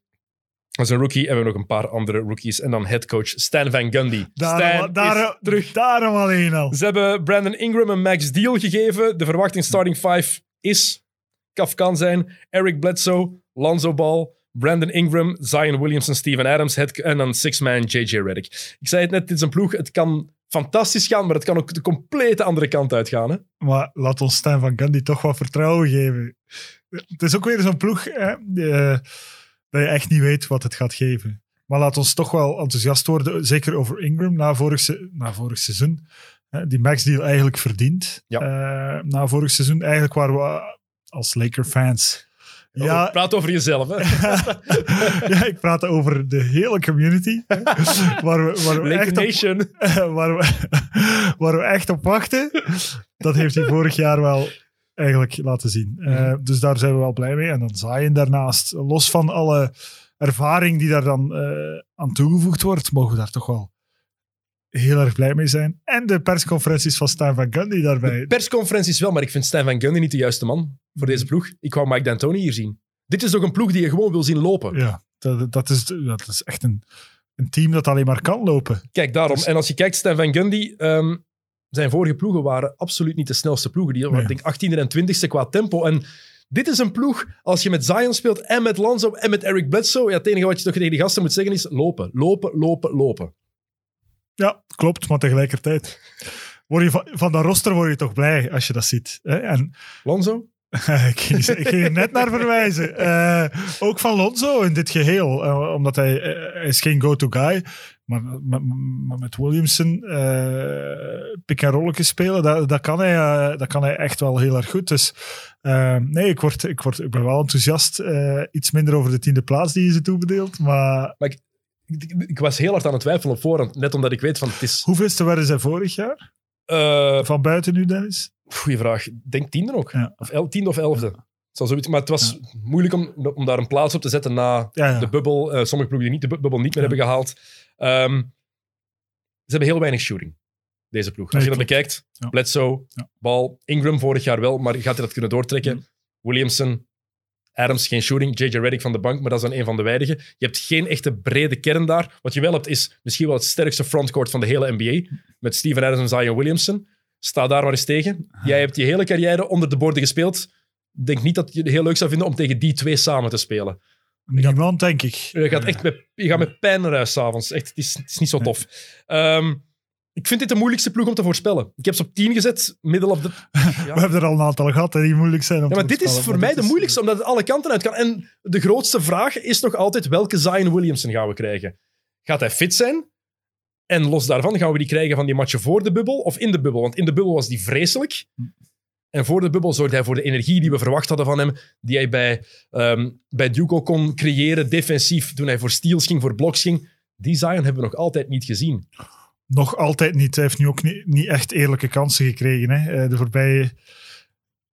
dat is een rookie. En we hebben nog een paar andere rookies. En dan headcoach Stan Van Gundy. Daarom, Stan daar, is terug. daarom alleen al. Ze hebben Brandon Ingram een max deal gegeven. De verwachting starting five is, Kaf kan zijn, Eric Bledsoe, Lonzo Ball, Brandon Ingram, Zion Williamson, Steven Adams head, en dan six-man JJ Redick. Ik zei het net, dit is een ploeg. Het kan fantastisch gaan, maar het kan ook de complete andere kant uitgaan. Hè? Maar laat ons Stan van Gundy toch wat vertrouwen geven. Het is ook weer zo'n ploeg hè, die, eh, dat je echt niet weet wat het gaat geven. Maar laat ons toch wel enthousiast worden, zeker over Ingram na vorig, se- na vorig seizoen. Hè, die max deal eigenlijk verdient. Ja. Eh, na vorig seizoen eigenlijk waren we als Laker-fans... Ja, Praat over jezelf. Hè? ja, ik praat over de hele community. waar we, waar we echt op, waar, we, waar we echt op wachten. Dat heeft hij vorig jaar wel eigenlijk laten zien. Eh, dus daar zijn we wel blij mee. En dan Zion daarnaast. Los van alle ervaring die daar dan eh, aan toegevoegd wordt, mogen we daar toch wel heel erg blij mee zijn. En de persconferenties van Stan Van Gundy daarbij. Persconferenties wel, maar ik vind Stijn van Gundy niet de juiste man voor deze ploeg. Ik wou Mike D'Antoni hier zien. Dit is toch een ploeg die je gewoon wil zien lopen. Ja, dat, dat, is, dat is echt een, een team dat alleen maar kan lopen. Kijk, daarom. Dus- En als je kijkt, Stijn van Gundy, ehm, zijn vorige ploegen waren absoluut niet de snelste ploegen. Die waren, Nee. ik denk, 18e en 20e qua tempo. En dit is een ploeg, als je met Zion speelt en met Lonzo en met Eric Bledsoe, ja, het enige wat je toch tegen die gasten moet zeggen is lopen, lopen, lopen, lopen. Ja, klopt, maar tegelijkertijd. Word je van, van dat roster word je toch blij als je dat ziet. Hè? En Lonzo? ik, ging, ik ging er net naar verwijzen. Eh, ook van Lonzo in dit geheel. eh, omdat hij, eh, hij is geen go-to guy. Maar, maar, maar met Williamson eh pick en rolletjes spelen, dat, dat, kan hij, dat kan hij echt wel heel erg goed. Dus nee, ik, word, ik, word, ik ben wel enthousiast. Iets minder over de tiende plaats die je ze toebedeelt. Maar Ik, ik was heel hard aan het twijfelen op voorhand, net omdat ik weet van het is... hoeveelste werden zij vorig jaar? Van buiten nu, Dennis? Goeie vraag. Denk tiende ook. Ja. Of el, tiende of elfde. Zal zoiets, maar het was moeilijk om, om daar een plaats op te zetten na Ja, ja. de bubbel. Eh, sommige ploegen die niet de bu- bubbel niet meer Ja. hebben gehaald. Ehm, ze hebben heel weinig shooting, deze ploeg. Als je dat bekijkt, Ja. Bledsoe, Ja. Bal, Ingram vorig jaar wel, maar gaat hij dat kunnen doortrekken? Mm. Williamson, Adams, geen shooting. JJ Redick van de bank, maar dat is dan een van de weinigen. Je hebt geen echte brede kern daar. Wat je wel hebt, is misschien wel het sterkste frontcourt van de hele NBA. Met Steven Adams en Zion Williamson. Sta daar maar eens tegen. Jij hebt je hele carrière onder de borden gespeeld. Ik denk niet dat je het heel leuk zou vinden om tegen die twee samen te spelen. Niemand, denk ik. Je gaat echt met, je gaat met pijn naar huis s'avonds. Echt, het is, het is niet zo tof. Ehm, ik vind dit de moeilijkste ploeg om te voorspellen. Ik heb ze op 10 gezet, middel of de... We hebben er al een aantal gehad hè, die moeilijk zijn. Om Ja, te maar dit is voor mij de moeilijkste, omdat het alle kanten uit kan. En de grootste vraag is nog altijd, welke Zion Williamson gaan we krijgen? Gaat hij fit zijn? En los daarvan gaan we die krijgen van die matchen voor de bubbel of in de bubbel? Want in de bubbel was die vreselijk. En voor de bubbel zorgde hij voor de energie die we verwacht hadden van hem, die hij bij, ehm bij Duke kon creëren, defensief, toen hij voor steals ging, voor bloks ging. Die Zion hebben we nog altijd niet gezien. Nog altijd niet. Hij heeft nu ook niet, niet echt eerlijke kansen gekregen. Hè. Eh, De voorbije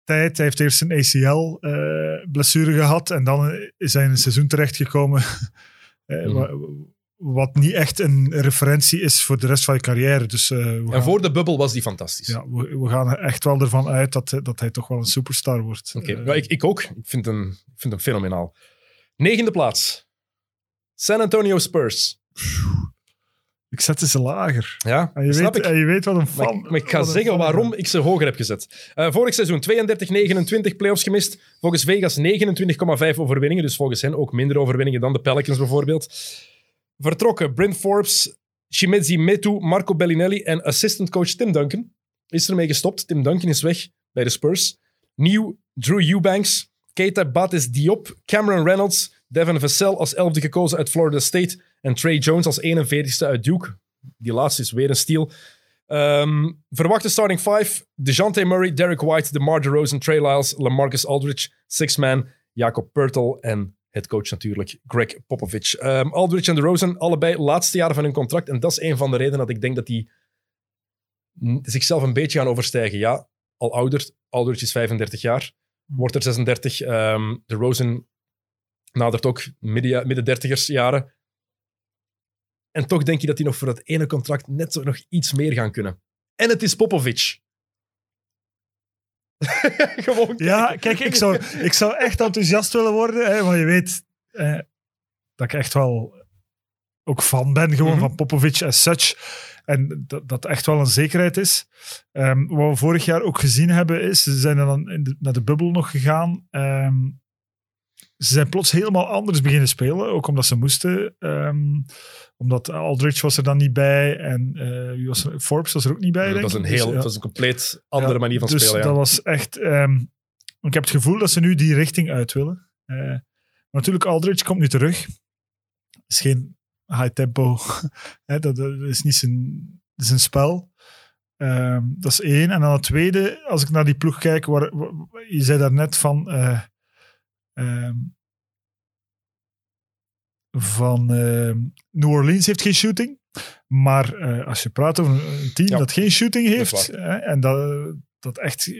tijd hij heeft eerst een ACL-blessure gehad en dan is hij in een seizoen terechtgekomen eh, Mhm. Wat niet echt een referentie is voor de rest van je carrière. Dus eh, En gaan, voor de bubbel was die fantastisch. ja, we, we gaan er echt wel ervan uit dat, dat hij toch wel een superstar wordt. Oké, Eh, ja, ik, ik ook. Ik vind, hem, ik vind hem fenomenaal. Negende plaats. San Antonio Spurs. ik zet ze lager. Ja, En je, snap weet, ik. en je weet wat een Maar fan... ik, maar ik ga zeggen waarom ik ze hoger heb gezet. Eh, vorig seizoen 32-29 playoffs gemist. Volgens Vegas 29,5 overwinningen. Dus volgens hen ook minder overwinningen dan de Pelicans bijvoorbeeld. Vertrokken Brent Forbes, Shimezi Metu, Marco Bellinelli en assistant coach Tim Duncan. Is ermee gestopt. Tim Duncan is weg bij de Spurs. Nieuw Drew Eubanks, Keita Bates Diop, Cameron Reynolds, Devin Vassell als elfde gekozen uit Florida State en Trey Jones als 41ste uit Duke. Die laatste is weer een steal. Ehm, verwachte starting five. DeJounte Murray, Derek White, DeMar DeRozan, Trey Lyles, LaMarcus Aldridge, Six Man, Jacob Pertl en headcoach natuurlijk Greg Popovich. Ehm, Aldridge en DeRozan, allebei laatste jaren van hun contract. En dat is een van de redenen dat ik denk dat die zichzelf een beetje gaan overstijgen. Ja, al ouder. Aldridge is 35 jaar. Wordt er 36. Ehm DeRozan nadert ook midden, midden dertigers jaren. En toch denk je dat die nog voor dat ene contract net zo nog iets meer gaan kunnen. En het is Popovic. Gewoon Ja, kijk, ik zou, ik zou echt enthousiast willen worden. Hè, want je weet eh, dat ik echt wel ook fan ben gewoon Mhm. van Popovic as such. En dat dat echt wel een zekerheid is. Ehm, wat we vorig jaar ook gezien hebben is, ze zijn dan de- naar de bubbel nog gegaan. Ehm, ze zijn plots helemaal anders beginnen spelen, ook omdat ze moesten. Ehm, omdat Aldridge was er dan niet bij en eh, wie was er? Forbes was er ook niet bij. dat was een heel, Dus, dat was een compleet andere manier van dus spelen. Ja. dat was echt... ehm, ik heb het gevoel dat ze nu die richting uit willen. Eh, maar natuurlijk, Aldridge komt nu terug. is geen high tempo. Dat, is niet zijn, zijn spel. Ehm, dat is één. En dan het tweede, als ik naar die ploeg kijk, waar, waar- je zei daar net van... eh, ehm, van ehm, New Orleans heeft geen shooting. Maar eh, als je praat over een team Ja. dat geen shooting heeft, hè, en dat, dat echt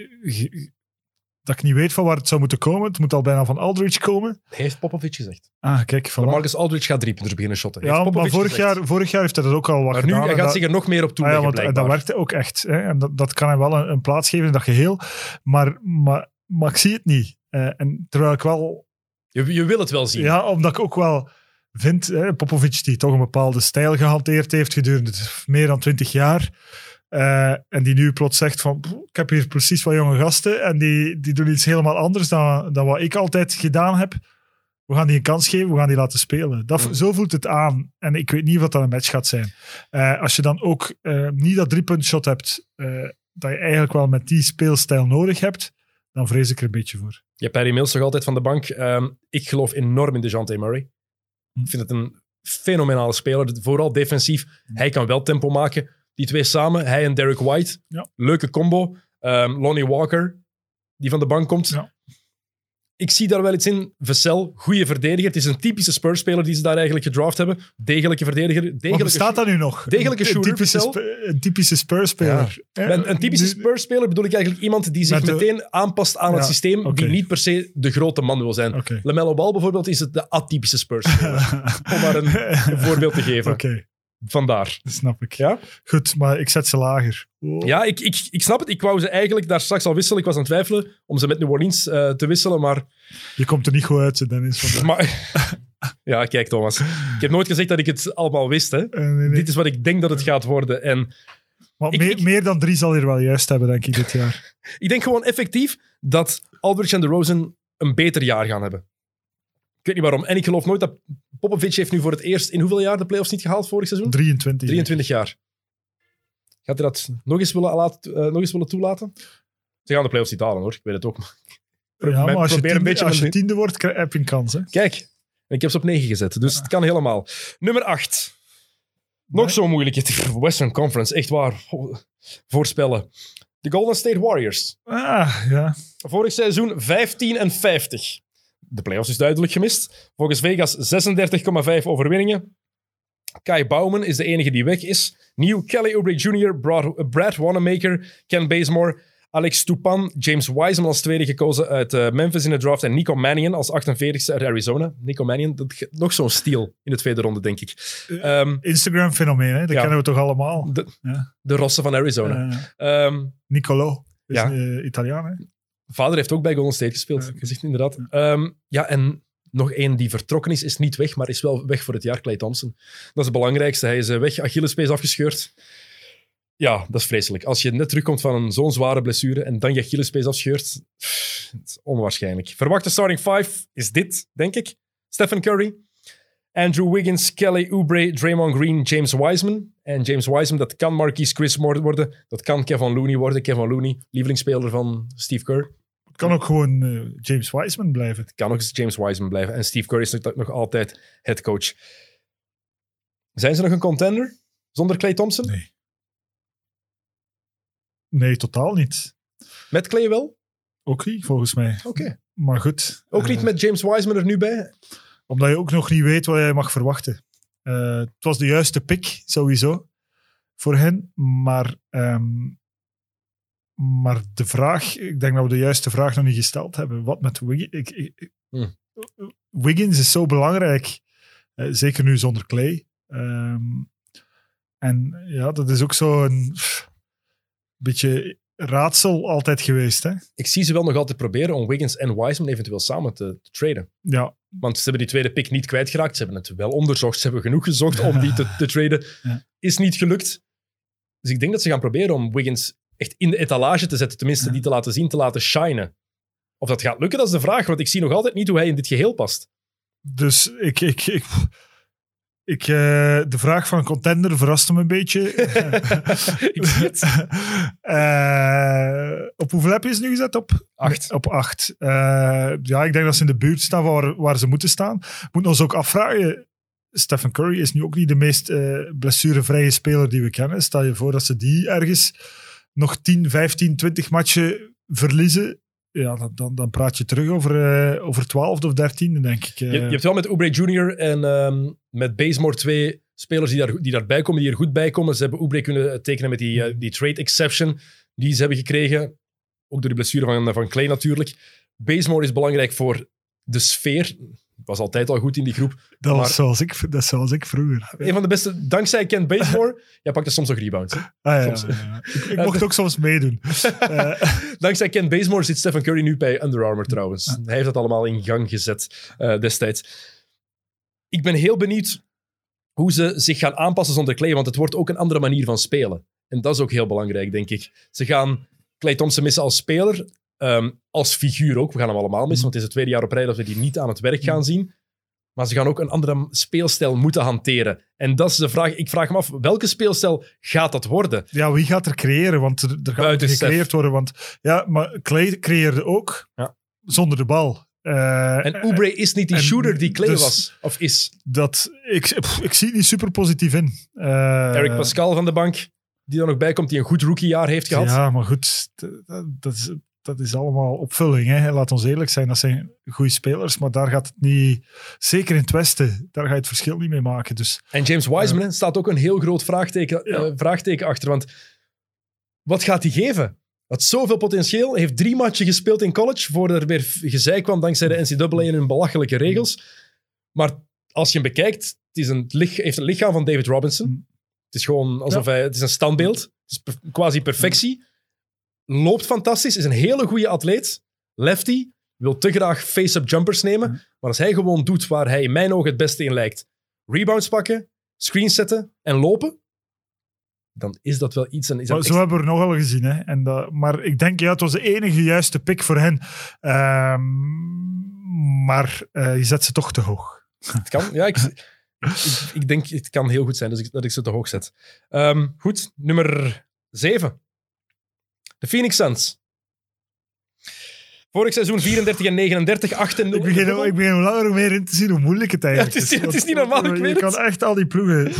dat ik niet weet van waar het zou moeten komen. Het moet al bijna van Aldridge komen. Heeft Popovic gezegd. Ah, kijk, van Marcus Aldridge gaat drie punten beginnen shotten. Heeft Ja, maar vorig gezegd. jaar, vorig jaar heeft hij dat ook al wat Maar nu gedaan. hij en gaat dat- zich er nog meer op Ah toeleggen, ja, want dat werkte ook echt. Hè? En dat, dat kan hij wel een, een plaats geven in dat geheel. Maar, maar, maar ik zie het niet. Eh, en terwijl ik wel... Je, je wil het wel zien. Ja, omdat ik ook wel vind... Hè, Popovic die toch een bepaalde stijl gehanteerd heeft gedurende meer dan twintig jaar. eh, en die nu plots zegt van... "Pff, Ik heb hier precies wat jonge gasten. En die, die doen iets helemaal anders dan, dan wat ik altijd gedaan heb. We gaan die een kans geven, we gaan die laten spelen. Dat. Zo voelt het aan. En ik weet niet wat dat een match gaat zijn. Eh, als je dan ook eh, niet dat driepunt shot hebt, eh, dat je eigenlijk wel met die speelstijl nodig hebt, dan vrees ik er een beetje voor. Je hebt Perry Mills toch altijd van de bank. Ehm, ik geloof enorm in DeJounte Murray. Ik vind het een fenomenale speler. Vooral defensief. Hij kan wel tempo maken. Die twee samen, hij en Derek White. Ja. Leuke combo. Ehm, Lonnie Walker, die van de bank komt. Ja. Ik zie daar wel iets in. Vassell, goede verdediger. Het is een typische Spurs-speler die ze daar eigenlijk gedraft hebben. Degelijke verdediger. Wat Degelijke bestaat dat nu nog? degelijke een, shooter, typische, Marcel? sp- een typische Spurs-speler. Een, een typische Spurs-speler bedoel ik eigenlijk iemand die zich de- meteen aanpast aan het systeem, die niet per se de grote man wil zijn. Oké. LaMelo Ball bijvoorbeeld is het de atypische Spurs-speler. Om maar een, een voorbeeld te geven. Vandaar. dat snap ik. Ja? Goed, maar ik zet ze lager. Oh. Ja, ik, ik, ik snap het. Ik wou ze eigenlijk daar straks al wisselen. Ik was aan het twijfelen om ze met New Orleans eh, te wisselen, maar... Je komt er niet goed uit, Dennis. maar ja, kijk Thomas. Ik heb nooit gezegd dat ik het allemaal wist. Hè. Eh, nee, nee. Dit is wat ik denk dat het gaat worden. En Maar ik- meer, ik- meer dan drie zal hier wel juist hebben, denk ik, dit jaar. ik denk gewoon effectief dat Aldridge en DeRozan een beter jaar gaan hebben. Ik weet niet waarom. En ik geloof nooit dat Popovic heeft nu voor het eerst in hoeveel jaar de playoffs niet gehaald vorig seizoen? 23. 23 jaar. Gaat hij dat nog eens willen, laten, eh, nog eens willen toelaten? Ze gaan de playoffs niet halen hoor, ik weet het ook. Ja, maar als je, probeer een tiende, beetje als je met- tiende wordt, heb je een kans. Hè? Kijk, ik heb ze op 9 gezet, dus het kan helemaal. Nummer 8. Nog Nee. zo moeilijk. Het Western Conference, echt waar. Voorspellen. De Golden State Warriors. Ah, ja. Vorig seizoen 15 en 50. De playoffs is duidelijk gemist. Volgens Vegas 36,5 overwinningen. Kai Bouwman is de enige die weg is. Nieuw Kelly Oubre Jr., Brad, Brad Wanamaker, Ken Bazemore, Alex Stupan, James Wiseman als tweede gekozen uit eh, Memphis in de draft en Nico Mannion als 48ste uit Arizona. Nico Mannion, dat, nog zo'n steal in de tweede ronde, denk ik. Ehm, Instagram-fenomeen, hè? dat Ja. kennen we toch allemaal. de, Ja. de Rossen van Arizona. Eh, Ehm, Nicolo, is Ja. eh, Italiaan. Hè? Vader heeft ook bij Golden State gespeeld, oké. gezegd inderdaad. Ehm, ja, en nog één die vertrokken is, is niet weg, maar is wel weg voor het jaar, Clay Thompson. Dat is het belangrijkste. Hij is eh, weg, Achillespees afgescheurd. Ja, dat is vreselijk. Als je net terugkomt van een zo'n zware blessure en dan je Achillespees afscheurt, pff, het is onwaarschijnlijk. Verwachte starting five is dit, denk ik. Stephen Curry, Andrew Wiggins, Kelly Oubre, Draymond Green, James Wiseman. En James Wiseman, dat kan Marquise Chris worden. Dat kan Kevin Looney worden. Kevin Looney, lievelingsspeler van Steve Kerr. Het kan ook gewoon eh, James Wiseman blijven. Het kan eens James Wiseman blijven. En Steve Kerr is nog, nog altijd head coach. Zijn ze nog een contender zonder Clay Thompson? Nee. Nee, totaal niet. Met Clay wel? Ook niet, volgens mij. Oké. Maar goed. Ook eh, niet met James Wiseman er nu bij? Omdat je ook nog niet weet wat je mag verwachten. Eh, het was de juiste pick, sowieso, voor hen. Maar, ehm, maar de vraag, ik denk dat we de juiste vraag nog niet gesteld hebben. Wat met Wiggins? Ik, ik- Hmm. Wiggins is zo belangrijk. eh, zeker nu zonder Clay. Ehm, en ja, dat is ook zo'n beetje raadsel altijd geweest. Hè? Ik zie ze wel nog altijd proberen om Wiggins en Wiseman eventueel samen te, te traden. Ja, Want ze hebben die tweede pick niet kwijtgeraakt. Ze hebben het wel onderzocht. Ze hebben genoeg gezocht om die te, te traden. Ja. Is niet gelukt. Dus ik denk dat ze gaan proberen om Wiggins echt in de etalage te zetten. Tenminste, die te laten zien, te laten shinen. Of dat gaat lukken, dat is de vraag. Want ik zie nog altijd niet hoe hij in dit geheel past. Dus ik, ik, ik, ik, eh, de vraag van contender verraste me een beetje. ik zie het. Eh, op hoeveel heb je ze nu gezet? Op Acht. Op acht. Eh, ja, ik denk dat ze in de buurt staan waar, waar ze moeten staan. Moeten ons ook afvragen. Stephen Curry is nu ook niet de meest blessurevrije speler die we kennen. Stel je voor dat ze die ergens nog 10, 15, 20 matchen verliezen. Ja, dan, dan, dan praat je terug over, eh over 12 of 13, denk ik. eh. Je, je hebt wel met Oubre Jr. en ehm, met Bazemore twee spelers die, daar, die daarbij komen, die er goed bij komen. Ze hebben Oubre kunnen tekenen met die, eh, die trade exception die ze hebben gekregen. Ook door de blessure van, van Clay natuurlijk. Bazemore is belangrijk voor de sfeer. Was altijd al goed in die groep. dat, was zoals ik, dat zoals ik vroeger. Een van de beste, dankzij Ken Bazemore. Jij pakte soms nog rebounds. hè? Ah, ja, Soms. ja, ja. Ik, ik mocht ook soms meedoen. Eh, Dankzij Ken Bazemore zit Stephen Curry nu bij Under Armour trouwens. Hij heeft dat allemaal in gang gezet eh, destijds. Ik ben heel benieuwd hoe ze zich gaan aanpassen zonder Clay, want het wordt ook een andere manier van spelen. En dat is ook heel belangrijk, denk ik. Ze gaan Clay Thompson missen als speler, ehm, als figuur ook. We gaan hem allemaal missen, want het is het tweede jaar op rij dat we die niet aan het werk gaan zien. Maar ze gaan ook een andere speelstijl moeten hanteren. En dat is de vraag. Ik vraag me af, welke speelstijl gaat dat worden? Ja, wie gaat er creëren? Want er, er gaat gecreëerd worden. Want ja, maar Clay creëerde ook Ja. zonder de bal. Eh, En Oubre is niet die en shooter die Clay dus- was, of is. dat, ik, ik zie het niet super positief in. Eh, Eric Pascal van de bank, die er nog bij komt, die een goed rookiejaar heeft gehad. Ja, maar goed, dat, is, dat is allemaal opvulling. Hè. Laat ons eerlijk zijn, dat zijn goede spelers. Maar daar gaat het niet, zeker in het Westen, daar ga je het verschil niet mee maken. Dus En James Wiseman hè, staat ook een heel groot vraagteken, Ja. eh, vraagteken achter. Want wat gaat hij geven? Had zoveel potentieel, heeft drie matchen gespeeld in college voordat er weer gezeik kwam dankzij de NCAA en hun belachelijke regels. Maar als je hem bekijkt, het is een, lich- heeft een lichaam van David Robinson. Mm. Het is gewoon alsof hij, het is een standbeeld. Het is per- quasi perfectie. Loopt fantastisch, is een hele goede atleet. Lefty, wil te graag face-up jumpers nemen. Maar als hij gewoon doet waar hij in mijn ogen het beste in lijkt, rebounds pakken, screens zetten en lopen, dan is dat wel iets. En is Maar dat zo hebben we er nogal gezien. Hè. En dat, maar ik denk, ja, het was de enige juiste pick voor hen. Ehm, maar eh, je zet ze toch te hoog. Het kan, ja, ik, ik, ik denk het kan heel goed zijn dus ik, dat ik ze te hoog zet. Ehm, goed, nummer 7. De Phoenix Suns. Vorig seizoen 34 en 39, 8 en 0. Ik begin, ik begin hoe langer hoe meer in te zien hoe moeilijk het eigenlijk Ja, het is het is niet normaal, ik Je weet kan het. echt al die ploegen...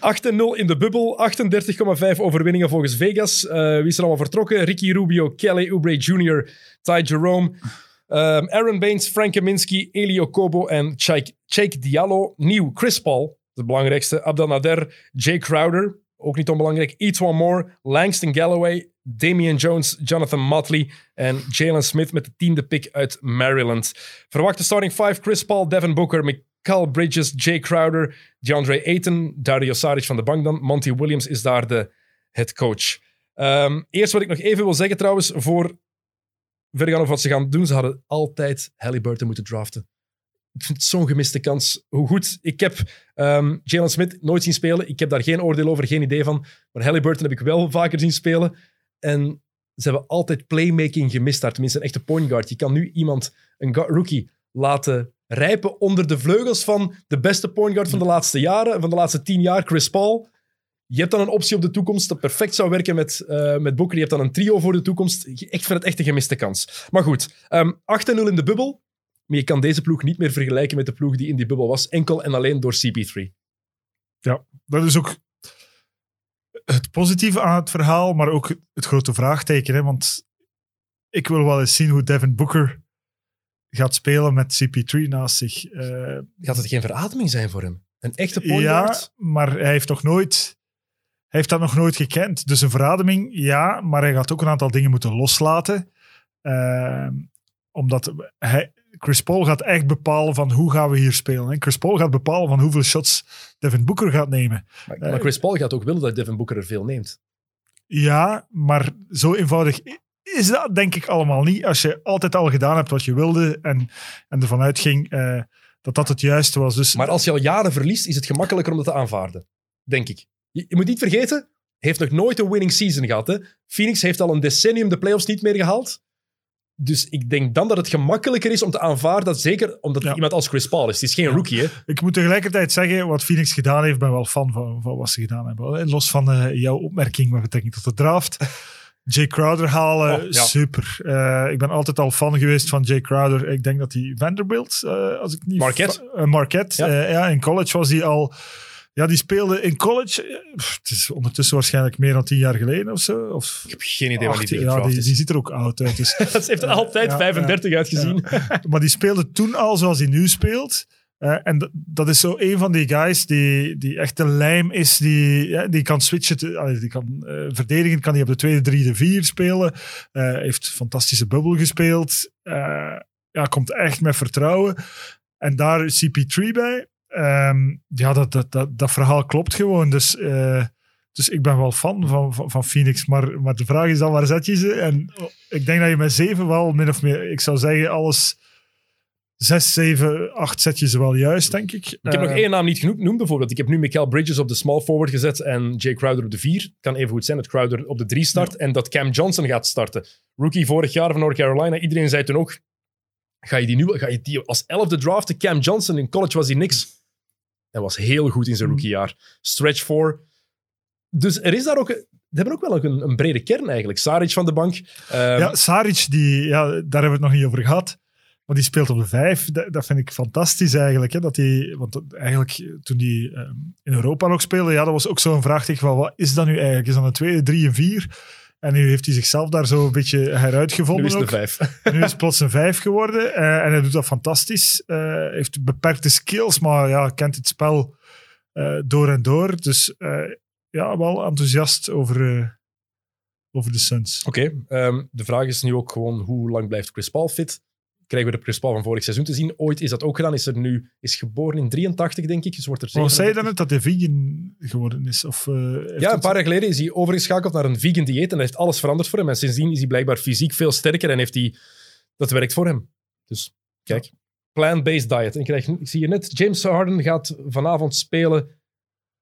8 en 0 in de bubbel, 38,5 overwinningen volgens Vegas. Eh, wie is er allemaal vertrokken? Ricky Rubio, Kelly Oubre Jr., Ty Jerome, ehm, Aaron Baines, Frank Kaminsky, Elio Kobo en Cheik Diallo. Nieuw, Chris Paul, de belangrijkste. Abdel Nader, Jay Crowder, ook niet onbelangrijk. Eat One More, Langston Galloway, Damian Jones, Jonathan Motley en Jalen Smith met de tiende pick uit Maryland. Verwachte starting five, Chris Paul, Devin Booker, Mikal Bridges, Jay Crowder, DeAndre Ayton, Dario Saric van de bank dan. Monty Williams is daar de head coach. Ehm, eerst wat ik nog even wil zeggen trouwens, voor gaan over wat ze gaan doen. Ze hadden altijd Halliburton moeten draften. Ik vind het zo'n gemiste kans. Hoe goed. Ik heb ehm, Jalen Smith nooit zien spelen. Ik heb daar geen oordeel over, geen idee van. Maar Halliburton heb ik wel vaker zien spelen. En ze hebben altijd playmaking gemist daar. Tenminste, een echte point guard. Je kan nu iemand, een rookie, laten rijpen onder de vleugels van de beste point guard van de laatste jaren, van de laatste tien jaar, Chris Paul. Je hebt dan een optie op de toekomst dat perfect zou werken met, eh met Booker. Je hebt dan een trio voor de toekomst. Ik vind het echt een gemiste kans. Maar goed, ehm 8-0 in de bubbel. Maar je kan deze ploeg niet meer vergelijken met de ploeg die in die bubbel was. Enkel en alleen door CP3. Dat is ook het positieve aan het verhaal, maar ook het grote vraagteken. Hè? Want ik wil wel eens zien hoe Devin Booker gaat spelen met CP3 naast zich. Eh, Gaat het geen verademing zijn voor hem? Een echte point ja, maar hij heeft nog nooit... Hij heeft dat nog nooit gekend. Dus een verademing, ja, maar hij gaat ook een aantal dingen moeten loslaten. Eh, omdat hij, Chris Paul gaat echt bepalen van hoe gaan we hier spelen. En Chris Paul gaat bepalen van hoeveel shots Devin Booker gaat nemen. Maar, maar Chris Paul gaat ook willen dat Devin Booker er veel neemt. Ja, maar zo eenvoudig is dat denk ik allemaal niet. Als je altijd al gedaan hebt wat je wilde en, en ervan uitging eh, dat dat het juiste was. Dus Maar als je al jaren verliest, is het gemakkelijker om dat te aanvaarden. Denk ik. Je, je moet niet vergeten, heeft nog nooit een winning season gehad. Hè? Phoenix heeft al een decennium de playoffs niet meer gehaald. Dus ik denk dan dat het gemakkelijker is om te aanvaarden, dat zeker omdat Ja. iemand als Chris Paul is. Het is geen rookie, hè? ik moet tegelijkertijd zeggen, wat Phoenix gedaan heeft, ben wel fan van, van wat ze gedaan hebben. Los van eh, jouw opmerking met betrekking tot de draft. Jay Crowder halen, Oh, ja. super. Eh, ik ben altijd al fan geweest van Jay Crowder. Ik denk dat hij Vanderbilt, eh, als ik niet... Marquette. Marquette, ja, in college was hij al... Ja, die speelde in college. eh, pff, Het is ondertussen waarschijnlijk meer dan tien jaar geleden of zo. Of Ik heb geen idee wat die 18, dit ja, die, die ziet er ook oud uit. Dus, Dat heeft er altijd Ja, 35 uitgezien. maar die speelde toen al zoals hij nu speelt. Eh, en dat, dat is zo een van die guys die, die echt de lijm is. Die, ja, die kan switchen. te- allee, die kan eh, verdedigen. Kan hij op de tweede, drie, de vier spelen. Eh, heeft fantastische bubbel gespeeld. Eh, ja, komt echt met vertrouwen. En daar is CP3 bij. Ehm, ja, dat, dat, dat, dat verhaal klopt gewoon. Dus, eh, dus ik ben wel fan van, van, van Phoenix. Maar, maar de vraag is dan, waar zet je ze? En ik denk dat je met zeven wel min of meer... Ik zou zeggen, alles... Zes, zeven, acht zet je ze wel juist, denk ik. Ik heb nog één naam niet genoemd bijvoorbeeld. Ik heb nu Mikael Bridges op de small forward gezet en Jay Crowder op de vier. Het kan even goed zijn dat Crowder op de drie start en dat Cam Johnson gaat starten. Rookie vorig jaar van North Carolina. Iedereen zei toen ook, ga je die nu ga je die als elfde draften? Cam Johnson in college was hij niks. Hij was heel goed in zijn rookiejaar. Stretch four. Dus er is daar ook... Ze hebben ook wel een, een brede kern eigenlijk. Saric van de bank. Ehm, Ja, Saric, die, ja, daar hebben we het nog niet over gehad. Maar die speelt op de vijf. Dat, dat vind ik fantastisch eigenlijk. Hè, dat die, want eigenlijk toen die ehm, in Europa nog speelde, ja, dat was ook zo'n vraagteken van wat is dat nu eigenlijk? Is dat een tweede, drie en vier? En nu heeft hij zichzelf daar zo een beetje heruitgevonden. nu is het ook. de vijf. Nu is het plots een vijf geworden. eh, en hij doet dat fantastisch. Eh, heeft beperkte skills, maar ja, kent het spel eh, door en door. Dus ja, wel enthousiast over, over de Suns. Oké, ehm, de vraag is nu ook gewoon hoe lang blijft Chris Paul fit? Krijgen we de Chris Paul van vorig seizoen te zien? Ooit is dat ook gedaan. Is er nu is geboren in 83, denk ik. Dus wordt er Maar zei je dan 37. net dat hij vegan geworden is? Of, eh, Ja, een paar jaar geleden is hij overgeschakeld naar een vegan dieet en dat heeft alles veranderd voor hem. En sindsdien is hij blijkbaar fysiek veel sterker en heeft hij... Dat werkt voor hem. Dus kijk, plant-based diet. En ik, krijg, ik zie je net, James Harden gaat vanavond spelen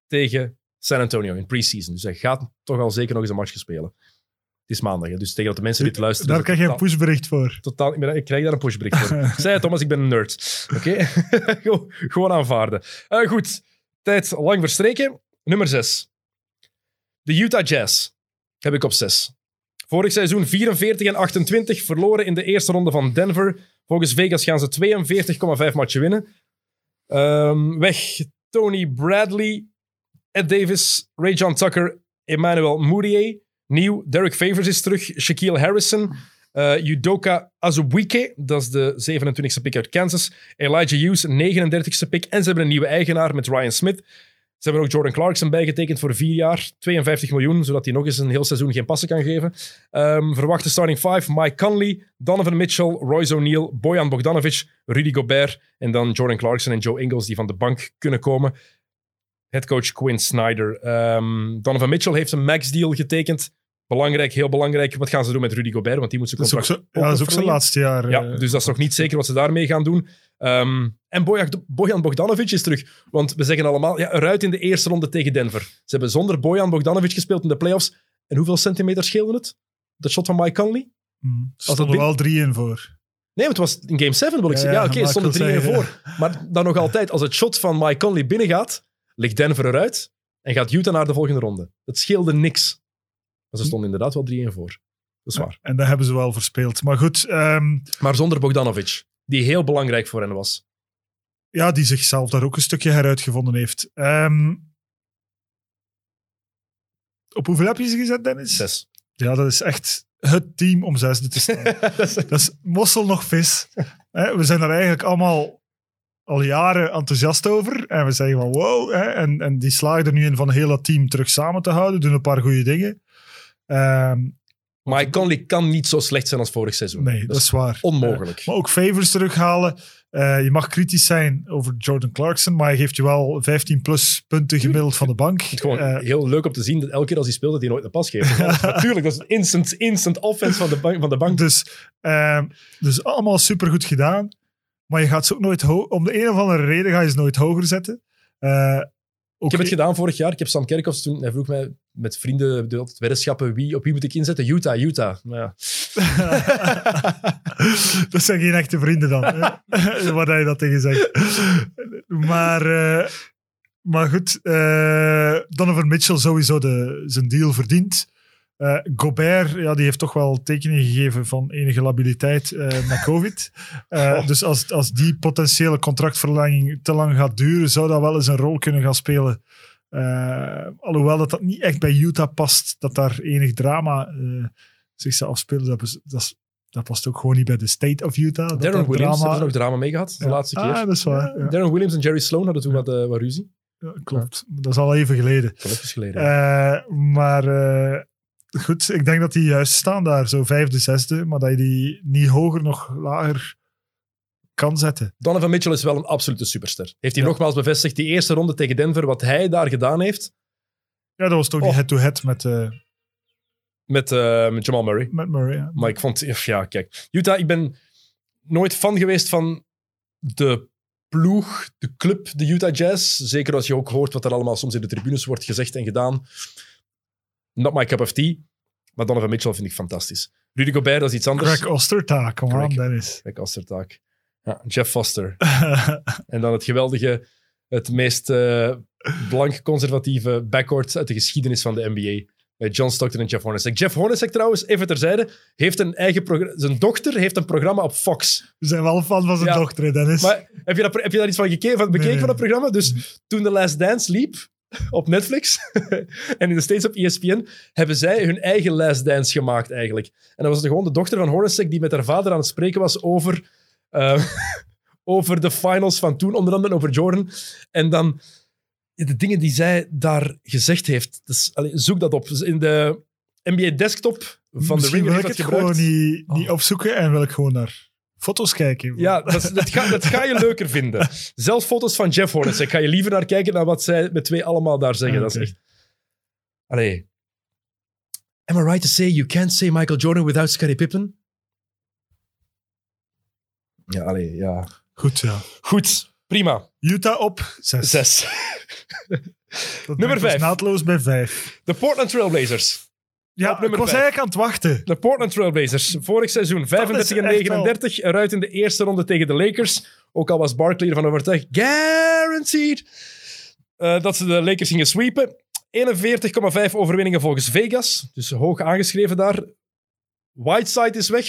tegen San Antonio in preseason. Dus hij gaat toch al zeker nog eens een match spelen. Het is maandag, hè, dus tegen dat de mensen dit luisteren... Daar krijg je een pushbericht voor. Totaal, ik, ben- ik krijg daar een pushbericht voor. Het, Thomas, ik ben een nerd. Oké? Gewoon- Gewoon aanvaarden. Eh, goed, tijd lang verstreken. Nummer 6. De Utah Jazz heb ik op 6. Vorig seizoen 44 en 28, verloren in de eerste ronde van Denver. Volgens Vegas gaan ze 42,5 matchen winnen. Ehm, weg Tony Bradley, Ed Davis, Ray John Tucker, Emmanuel Moutier. Nieuw, Derek Favors is terug, Shaquille Harrison, eh Udoka Azubuike, dat is de 27e pick uit Kansas. Elijah Hughes, 39e pick. En ze hebben een nieuwe eigenaar met Ryan Smith. Ze hebben ook Jordan Clarkson bijgetekend voor vier jaar. 52 miljoen, zodat hij nog eens een heel seizoen geen passen kan geven. Ehm, verwachte starting five. Mike Conley, Donovan Mitchell, Royce O'Neal, Bojan Bogdanovic, Rudy Gobert. En dan Jordan Clarkson en Joe Ingles die van de bank kunnen komen. Headcoach Quinn Snyder. Ehm, Donovan Mitchell heeft een max-deal getekend. Belangrijk, heel belangrijk. Wat gaan ze doen met Rudy Gobert? Want die moet zijn Dat is ook, contract zo, ja, dat is ook zijn laatste jaar. Ja, eh, dus dat is nog niet zeker wat ze daarmee gaan doen. Ehm, en Bojan, Bogdanovic is terug. Want we zeggen allemaal, ja, eruit in de eerste ronde tegen Denver. Ze hebben zonder Bojan Bogdanovic gespeeld in de playoffs. En hoeveel centimeter scheelde het? Dat shot van Mike Conley? mm, dat stonden wel drie in voor. Nee, het was in game 7, wil ik Ja, zeggen. Ja, oké, maar er stonden 3 in voor. Maar dan nog altijd, als het shot van Mike Conley binnengaat, ligt Denver eruit en gaat Utah naar de volgende ronde. Het scheelde niks. Maar ze stonden inderdaad wel 3 in voor. Dat is waar. En dat hebben ze wel verspeeld. Maar goed, ehm, Maar zonder Bogdanovic, die heel belangrijk voor hen was. ja, die zichzelf daar ook een stukje heruitgevonden heeft. Ehm, op hoeveel heb je ze gezet, Dennis? Zes. Ja, dat is echt het team om zesde te staan. Dat is- dat is mossel nog vis. We zijn daar eigenlijk allemaal al jaren enthousiast over. En we zeggen van wow. Hè, en, en die slagen er nu in van heel dat team terug samen te houden. Doen een paar goede dingen. Ehm, Mike Conley kan niet zo slecht zijn als vorig seizoen. nee, dat is waar. onmogelijk. Maar ook favors terughalen. Eh, je mag kritisch zijn over Jordan Clarkson, maar hij geeft je wel 15 plus punten gemiddeld van de bank. Het is gewoon Eh, heel leuk om te zien dat elke keer als hij speelt, dat hij nooit een pas geeft. Natuurlijk, dat is een instant, instant offense van de bank. Van de bank. dus, ehm, dus allemaal supergoed gedaan. Maar je gaat ze ook nooit om de een of andere reden ga je ze nooit hoger zetten. Eh, Ik heb het gedaan vorig jaar. Ik heb Sam Kerkhoffs toen, hij vroeg mij met vrienden, de weddenschappen, wie, op wie moet ik inzetten? Utah, Utah. Maar ja. dat zijn geen echte vrienden dan. Wat hij dat tegen zegt. Maar, eh, maar goed, eh Donovan Mitchell sowieso de, zijn deal verdient. Eh, Gobert, ja, die heeft toch wel tekenen gegeven van enige labiliteit eh met COVID. Eh, Oh. Dus als, als die potentiële contractverlenging te lang gaat duren, zou dat wel eens een rol kunnen gaan spelen. Alhoewel dat, dat niet echt bij Utah past, dat daar enig drama zich zou afspelen. Dat, dat, dat past ook gewoon niet bij de state of Utah. Dat Darren dat Williams drama- nog drama mee gehad, de Ja. laatste keer. Ah, dat is waar. Ja, Darren Williams en Jerry Sloan hadden toen wat, wat ruzie. Ja, klopt. Dat is al even geleden. Dat is even geleden. Maar goed, ik denk dat die juist staan daar, zo vijfde, zesde, maar dat je die niet hoger, nog lager kan zetten. Donovan Mitchell is wel een absolute superster. Heeft hij Ja. nogmaals bevestigd, die eerste ronde tegen Denver, wat hij daar gedaan heeft Ja, dat was toch die Oh. head-to-head met, eh, met, eh, met Jamal Murray. met Murray. ja. Maar ik vond, ja, kijk. Utah, ik ben nooit fan geweest van de ploeg, de club, de Utah Jazz. Zeker als je ook hoort wat er allemaal soms in de tribunes wordt gezegd en gedaan. Not my cup of tea. Maar Donovan Mitchell vind ik fantastisch. Rudy Gobert, dat is iets anders. Greg Osterta, kom aan, Greg. Dennis. Kijk, Ostertaak. Ja, Jeff Foster. En dan het geweldige, het meest eh, blank conservatieve backcourt uit de geschiedenis van de NBA. Met John Stockton en Jeff Hornacek. Jeff Hornacek trouwens, even terzijde, heeft een eigen programma. Zijn dochter heeft een programma op Fox. We zijn wel fan van zijn Ja. dochter, Dennis. Maar heb je, dat, heb je daar iets van gekeken, van, bekeken nee. van dat programma? Dus toen The Last Dance liep op Netflix en in de States op ESPN, hebben zij hun eigen Last Dance gemaakt eigenlijk. En dat was de- gewoon de dochter van Hornacek die met haar vader aan het spreken was over, eh, over de finals van toen, onder andere over Jordan. En dan de dingen die zij daar gezegd heeft. Dus, allee, zoek dat op. In de NBA desktop van de Ringer wil ik het dat gewoon gebruikt. niet, niet opzoeken en wil ik gewoon naar foto's kijken. Ja, dat, dat, ga, dat ga je leuker vinden. Zelfs foto's van Jeff Hornacek ga je liever naar kijken dan wat zij met twee allemaal daar zeggen. Dat is echt... Allee. Am I right to say you can't say Michael Jordan without Scottie Pippen? Ja, allee, ja. Goed, ja. Goed, prima. Utah op zes. Zes. Dat Nummer vijf. naadloos bij vijf. De Portland Trailblazers. Ja, Op nummer ik was vijf. eigenlijk aan het wachten. De Portland Trailblazers. Vorig seizoen 35 en echt 39. Eruit in de eerste ronde tegen de Lakers. Ook al was Barkley ervan overtuigd. Guaranteed. eh, dat ze de Lakers gingen sweepen. 41,5 overwinningen volgens Vegas. Dus hoog aangeschreven daar. Whiteside is weg.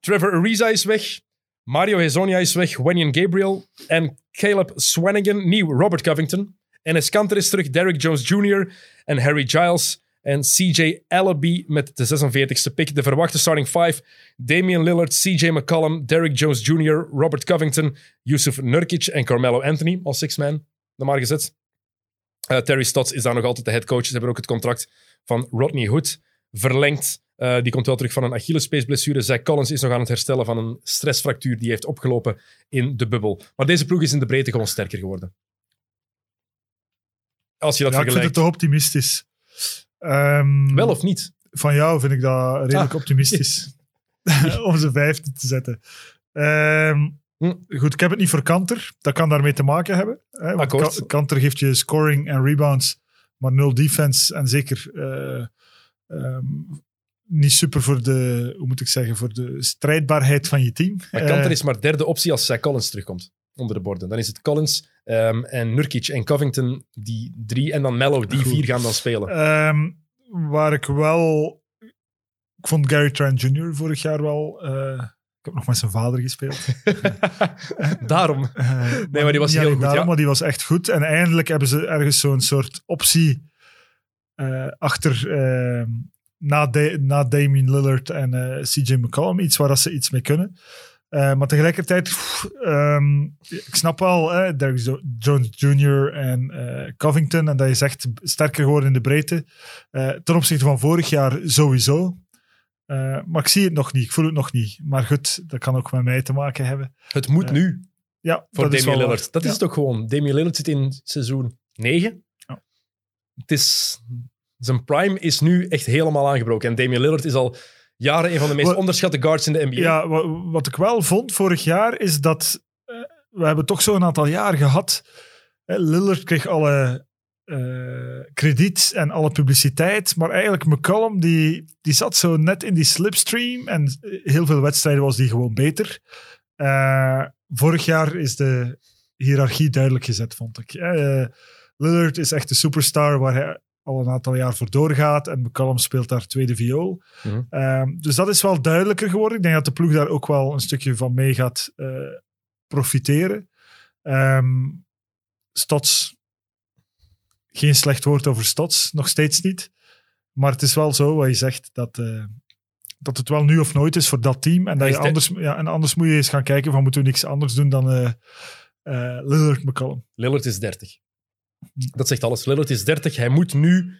Trevor Ariza is weg. Mario Hezonia is weg. Wenyan Gabriel. En Caleb Swanigan. Nieuw Robert Covington. Enes Kanter is terug. Derrick Jones Jr. En Harry Giles. En CJ Allaby met de 46e pick. De verwachte starting five. Damian Lillard, CJ McCollum, Derrick Jones Jr., Robert Covington, Yusuf Nurkic en Carmelo Anthony als six-man. Maar gezet. Eh, Terry Stotts is daar nog altijd de head coach. Ze hebben ook het contract van Rodney Hood verlengd. Eh, die komt wel terug van een Achillespeesblessure. Zach Collins is nog aan het herstellen van een stressfractuur die hij heeft opgelopen in de bubbel. Maar deze ploeg is in de breedte gewoon sterker geworden. Als je dat Ja, ik vind vergelijkt. het te optimistisch. Ehm, Wel of niet? Van jou vind ik dat redelijk Ah. optimistisch. om ze vijfde te zetten. Ehm, Hm. Goed, ik heb het niet voor Kanter. Dat kan daarmee te maken hebben. Hè, want Kanter geeft je scoring en rebounds, maar nul defense. En zeker eh, ehm, niet super voor de, hoe moet ik zeggen, voor de strijdbaarheid van je team. Maar Eh, Kanter is maar derde optie als Zach Collins terugkomt. Onder de borden. Dan is het Collins ehm, en Nurkic en Covington die drie. En dan Mello die Goed. vier gaan dan spelen. Ehm, waar ik wel... Ik vond Gary Trent Jr. vorig jaar wel... eh, ik heb nog met zijn vader gespeeld. Daarom. Eh, maar die was heel goed, daarom, ja. Maar die was echt goed. En eindelijk hebben ze ergens zo'n soort optie eh, achter... eh, na, na Damien Lillard en eh, CJ McCollum. Iets waar dat ze iets mee kunnen. Eh, maar tegelijkertijd, pff, ehm, ik snap wel, hè, Derrick Jo- Jones Jr. en eh, Covington, en dat je zegt sterker geworden in de breedte. Eh, ten opzichte van vorig jaar sowieso. Maar ik zie het nog niet, ik voel het nog niet. Maar goed, dat kan ook met mij te maken hebben. Het moet nu Ja, voor Damian Lillard. Dat is Ja. ook gewoon. Damian Lillard zit in seizoen 9. Ja. Het is, zijn prime is nu echt helemaal aangebroken. En Damian Lillard is al jaren een van de meest Wat- onderschatte guards in de NBA. Ja, wa- wat ik wel vond vorig jaar is dat eh, we hebben toch zo'n aantal jaar gehad. Eh, Lillard kreeg alle eh, krediet en alle publiciteit, maar eigenlijk McCollum die, die zat zo net in die slipstream en heel veel wedstrijden was die gewoon beter. Eh, vorig jaar is de hiërarchie duidelijk gezet, vond ik. Eh, Lillard is echt de superstar waar hij al een aantal jaar voor doorgaat en McCollum speelt daar tweede viool. Mhm. Ehm, dus dat is wel duidelijker geworden. Ik denk dat de ploeg daar ook wel een stukje van mee gaat eh, profiteren. Ehm Stots, geen slecht woord over Stots, nog steeds niet. Maar het is wel zo, wat je zegt, dat, eh, dat het wel nu of nooit is voor dat team. En, dat je anders, ja, en anders moet je eens gaan kijken van moeten we niks anders doen dan eh eh, Lillard McCollum. Lillard is 30. Dat zegt alles. Lillard is 30. Hij moet nu,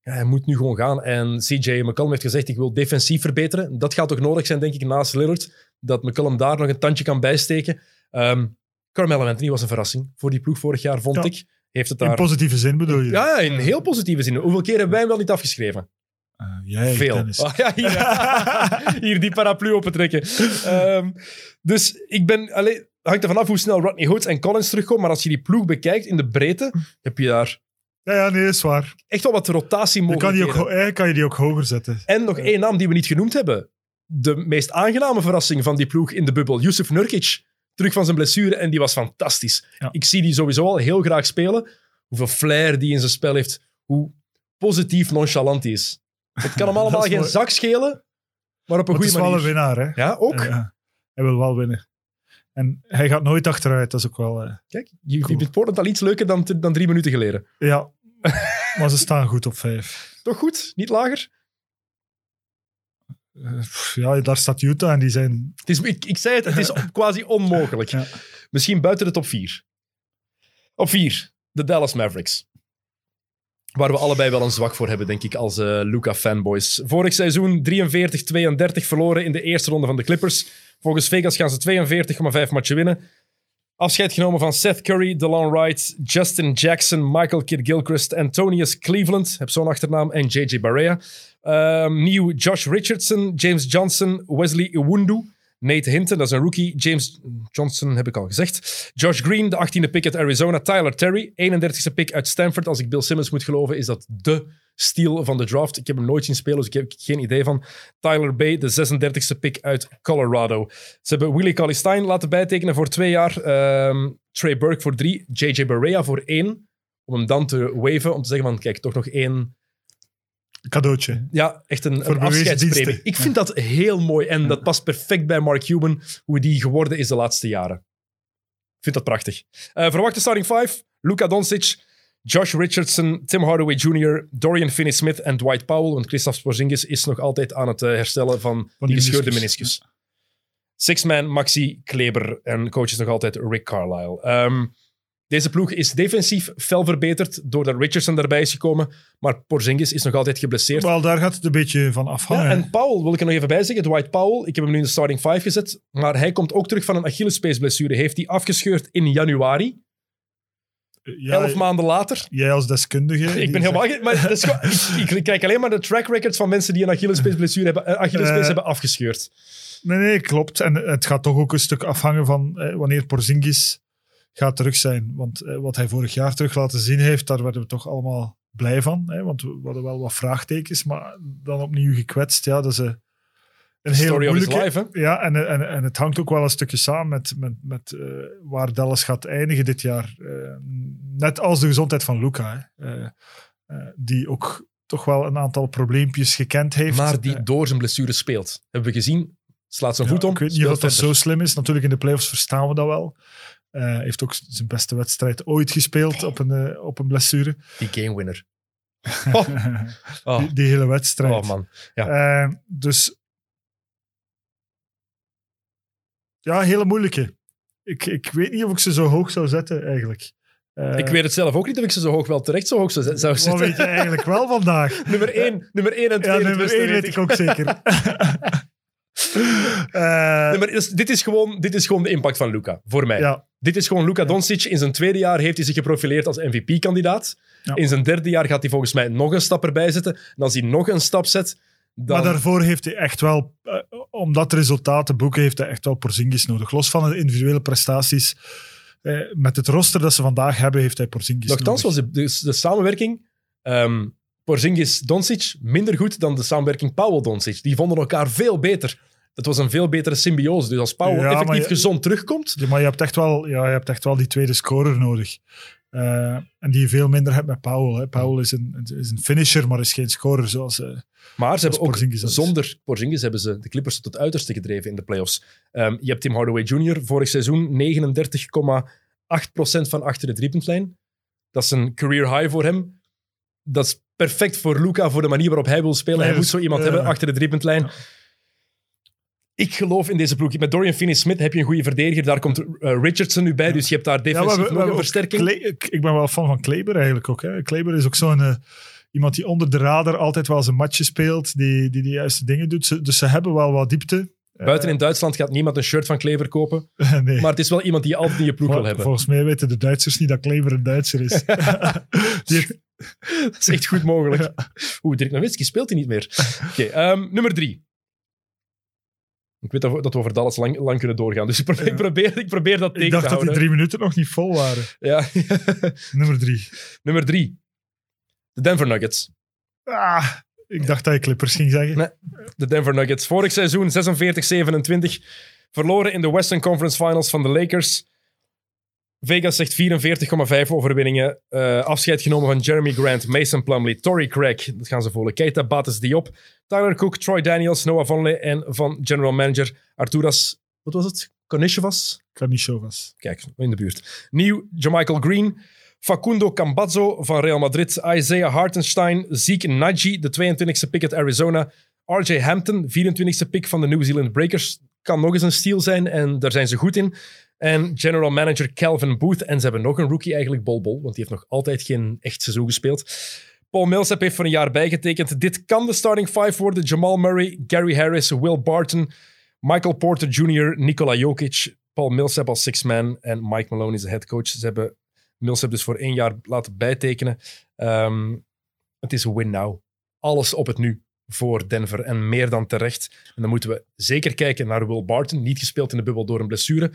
ja, hij moet nu gewoon gaan. En CJ McCollum heeft gezegd, ik wil defensief verbeteren. Dat gaat toch nodig zijn, denk ik, naast Lillard. Dat McCollum daar nog een tandje kan bijsteken. Ehm Carmelo Anthony was een verrassing voor die ploeg vorig jaar, vond Ja. ik. Heeft het In daar... positieve zin bedoel je? Ja, in heel positieve zin. Hoeveel keer hebben wij hem wel niet afgeschreven? Eh, jij, Veel. Ah, ja, hier, hier die paraplu opentrekken. Ehm dus ik ben... Allee, hangt er vanaf hoe snel Rodney Hood en Collins terugkomen. Maar als je die ploeg bekijkt in de breedte, heb je daar Ja, ja, nee, is waar. echt wel wat rotatie Dan kan, die ook, eigenlijk kan je die ook hoger zetten. En nog één naam die we niet genoemd hebben. De meest aangename verrassing van die ploeg in de bubbel. Yusuf Nurkic. Terug van zijn blessure en die was fantastisch. Ja. Ik zie die sowieso al heel graag spelen. Hoeveel flair die in zijn spel heeft. Hoe positief nonchalant hij is. Het kan hem allemaal geen mooi. zak schelen, maar op een Maar het is goede wel manier. een winnaar, hè? Ja, ook. Ja, hij wil wel winnen. En hij gaat nooit achteruit, dat is ook wel... eh, Kijk, je, Cool. vindt Portland al iets leuker dan, dan drie minuten geleden. ja, maar ze staan goed op vijf. Toch goed? Niet lager? Eh, pff, ja, daar staat Utah en die zijn... Het is, ik, ik zei het, het is quasi onmogelijk. Ja. Misschien buiten de top 4. Op 4, de Dallas Mavericks. Waar we allebei wel een zwak voor hebben, denk ik, als eh Luca-fanboys. Vorig seizoen 43-32 verloren in de eerste ronde van de Clippers. Volgens Vegas gaan ze 42,5 matchen winnen. Afscheid genomen van Seth Curry, DeLon Wright, Justin Jackson, Michael Kidd-Gilchrist, Antonius Cleveland, heb zo'n achternaam, en JJ Barea. Ehm, nieuw Josh Richardson, James Johnson, Wesley Iwundu, Nate Hinton, dat is een rookie. James Johnson heb ik al gezegd. Josh Green, de 18e pick uit Arizona. Tyler Terry, 31e pick uit Stanford. Als ik Bill Simmons moet geloven, is dat de steal van de draft. Ik heb hem nooit zien spelen, dus ik heb geen idee van. Tyler Bay, de 36e pick uit Colorado. Ze hebben Willie Cauley-Stein laten bijtekenen voor twee jaar. Ehm, Trey Burke voor drie. JJ Barea voor één. Om hem dan te waven, om te zeggen van, kijk, toch nog één Cadeautje. ja, echt een, een afscheidspremie. Ik vind dat heel mooi en dat past perfect bij Mark Cuban, hoe die geworden is de laatste jaren. Ik vind dat prachtig. Eh verwachte starting five, Luka Doncic, Josh Richardson, Tim Hardaway Jr., Dorian Finney-Smith en Dwight Powell, want Christophe Porzingis is nog altijd aan het eh, herstellen van, Van die gescheurde meniscus. meniscus. Six-man, Maxi Kleber en coach is nog altijd Rick Carlisle. Ehm, Deze ploeg is defensief fel verbeterd doordat Richardson daarbij is gekomen. Maar Porzingis is nog altijd geblesseerd. Wel, daar gaat het een beetje van afhangen. Ja, en Powell wil ik er nog even bij zeggen. Dwight Powell, ik heb hem nu in de starting five gezet. Maar hij komt ook terug van een Achillespeesblessure. Heeft hij afgescheurd in januari, Ja, elf maanden later. Jij als deskundige. Ik ben helemaal... Maar is ik kijk alleen maar de track records van mensen die een Achillespeesblessure hebben, eh, Achillespees Eh, hebben afgescheurd. Nee, nee, klopt. En het gaat toch ook een stuk afhangen van eh, wanneer Porzingis gaat terug zijn. Want eh, wat hij vorig jaar terug laten zien heeft, daar werden we toch allemaal blij van. Hè? Want we hadden wel wat vraagtekens, maar dan opnieuw gekwetst. Ja, dat is eh, een of his moeilijke... life, hè? Ja, en, en, en het hangt ook wel een stukje samen met, met, met eh, waar Dallas gaat eindigen dit jaar. Eh, net als de gezondheid van Luca, hè. Eh, eh, die ook toch wel een aantal probleempjes gekend heeft. Maar die Eh, door zijn blessure speelt. Hebben we gezien. Slaat zijn ja, voet om. Ik weet niet of dat verder. zo slim is. Natuurlijk in de playoffs verstaan we dat wel. Eh heeft ook zijn beste wedstrijd ooit gespeeld op een, eh, op een blessure. Die game winner. Oh, oh, die, die hele wedstrijd. oh, man. Eh, dus ja, hele moeilijke. Ik, ik weet niet of ik ze zo hoog zou zetten eigenlijk. Ik weet het zelf ook niet of ik ze zo hoog wel terecht zo hoog zou zou Wat zetten. weet je eigenlijk wel vandaag? Nummer 1 nummer één en 2 Ja, nummer 1 weet ik ook zeker. Eh, Nee, maar dus dit, is gewoon, dit is gewoon de impact van Luca, voor mij. ja, Dit is gewoon Luca Doncic. In zijn tweede jaar heeft hij zich geprofileerd als MVP-kandidaat. Ja. In zijn derde jaar gaat hij volgens mij nog een stap erbij zetten. En als hij nog een stap zet, dan... Maar daarvoor heeft hij echt wel, eh, om dat resultaat te boeken, heeft hij echt wel Porzingis nodig. Los van de individuele prestaties, eh, met het roster dat ze vandaag hebben, heeft hij Porzingis Nochtans nodig. was de, de, de samenwerking ehm Porzingis-Doncic minder goed dan de samenwerking Powell-Doncic. Die vonden elkaar veel beter. Het was een veel betere symbiose. Dus als Powell Ja, maar effectief je- gezond terugkomt... Ja, maar je hebt, echt wel, ja, je hebt echt wel die tweede scorer nodig. Eh, en die je veel minder hebt met Powell. Hè. Powell is een, is een finisher, maar is geen scorer zoals... eh, Maar ze hebben ook Porzingis zonder Porzingis hebben ze de Clippers tot het uiterste gedreven in de playoffs. Ehm, je hebt Tim Hardaway Jr. vorig seizoen 39,8% van achter de driepuntlijn. Dat is een career high voor hem. Dat is perfect voor Luca, voor de manier waarop hij wil spelen. Nee, hij moet zo iemand ja. hebben achter de driepuntlijn. Ik geloof in deze ploeg. Met Dorian Finney-Smith heb je een goede verdediger. Daar komt eh, Richardson nu bij, dus je hebt daar Ja, we defensief we nog een versterking. Kle- ik, ben wel fan van Kleber eigenlijk ook. Hè. Kleber is ook zo'n eh, iemand die onder de radar altijd wel zijn matje speelt, die, die de juiste dingen doet. Ze- dus ze hebben wel wat diepte. Buiten in Duitsland gaat niemand een shirt van Klever kopen. Eh, nee. Maar het is wel iemand die je altijd in je ploeg wil hebben. Volgens mij weten de Duitsers niet dat Kleber een Duitser is. heeft- Dat is echt goed mogelijk. Oeh, Dirk Nowitzki speelt hij niet meer. Oké, ehm, nummer drie. Ik weet dat we, dat we over Dallas lang, lang kunnen doorgaan, dus ik probeer, Ja. ik probeer, ik probeer dat tegen ik dacht te dat die houden. drie minuten nog niet vol waren. Ja. Nummer drie. nummer drie. De Denver Nuggets. Ah, ik dacht dat je Clippers ging zeggen. Nee. De Denver Nuggets. Vorig seizoen 46-27. Verloren in de Western Conference Finals van de Lakers. Vegas zegt 44,5 overwinningen. Eh, afscheid genomen van Jeremy Grant, Mason Plumlee, Torrey Craig. Dat gaan ze volgen. Keita Bates Diop, Tyler Cook, Troy Daniels, Noah Vonleh en van general manager Arturas... Wat was het? Konishevas? Karnišovas. Kijk, in de buurt. Nieuw, Jamichael Green, Facundo Cambazzo van Real Madrid, Isaiah Hartenstein, Zeke Nagy, de 22e pick uit Arizona, RJ Hampton, 24e pick van de New Zealand Breakers. Kan nog eens een steal zijn en daar zijn ze goed in. En general manager Calvin Booth. En ze hebben nog een rookie eigenlijk, Bol Bol, want die heeft nog altijd geen echt seizoen gespeeld. Paul Millsap heeft voor een jaar bijgetekend. Dit kan de starting five worden. Jamal Murray, Gary Harris, Will Barton, Michael Porter Jr., Nikola Jokic, Paul Millsap als six man en Mike Malone is de headcoach. Ze hebben Millsap dus voor één jaar laten bijtekenen. Ehm, het is win now. Alles op het nu voor Denver en meer dan terecht. En dan moeten we zeker kijken naar Will Barton, niet gespeeld in de bubbel door een blessure,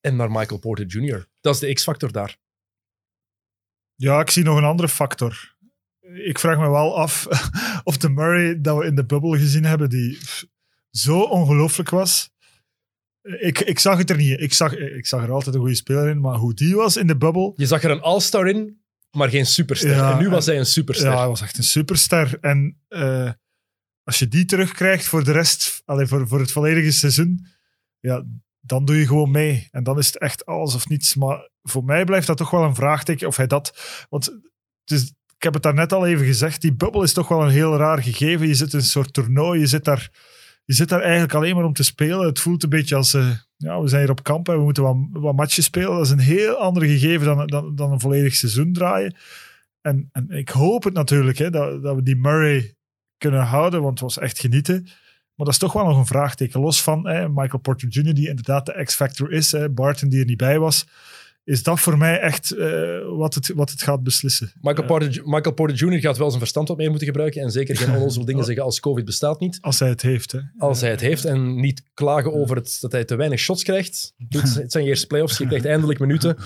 en naar Michael Porter Jr. Dat is de X-factor daar. Ja, ik zie nog een andere factor. Ik vraag me wel af of de Murray dat we in de bubbel gezien hebben, die zo ongelooflijk was. Ik, ik zag het er niet. Ik zag, ik zag er altijd een goede speler in, maar hoe die was in de bubbel. Je zag er een all-star in, maar geen superster. Ja, en nu was en- hij een superster. Ja, hij was echt een superster. En eh, als je die terugkrijgt voor de rest, allee, voor, voor het volledige seizoen, ja, dan doe je gewoon mee. En dan is het echt alles of niets. Maar voor mij blijft dat toch wel een vraagteken of hij dat. Want het is, ik heb het daarnet al even gezegd, die bubbel is toch wel een heel raar gegeven. Je zit in een soort toernooi, je zit daar, je zit daar eigenlijk alleen maar om te spelen. Het voelt een beetje als, eh, ja, we zijn hier op kamp en we moeten wat, wat matches spelen. Dat is een heel ander gegeven dan, dan, dan een volledig seizoen draaien. En, en ik hoop het natuurlijk, hè, dat, dat we die Murray kunnen houden, want het was echt genieten. Maar dat is toch wel nog een vraagteken. Los van hè, Michael Porter Jr., die inderdaad de X-Factor is, hè, Barton die er niet bij was, is dat voor mij echt eh, wat, het, wat het gaat beslissen. Michael, Eh, Porter, Michael Porter Jr. gaat wel zijn verstand wat meer moeten gebruiken en zeker geen onnozel dingen zeggen als COVID bestaat niet. als hij het heeft. Hè. Als hij het heeft en niet klagen over het, dat hij te weinig shots krijgt. Dit, het zijn je eerste playoffs, je krijgt eindelijk minuten.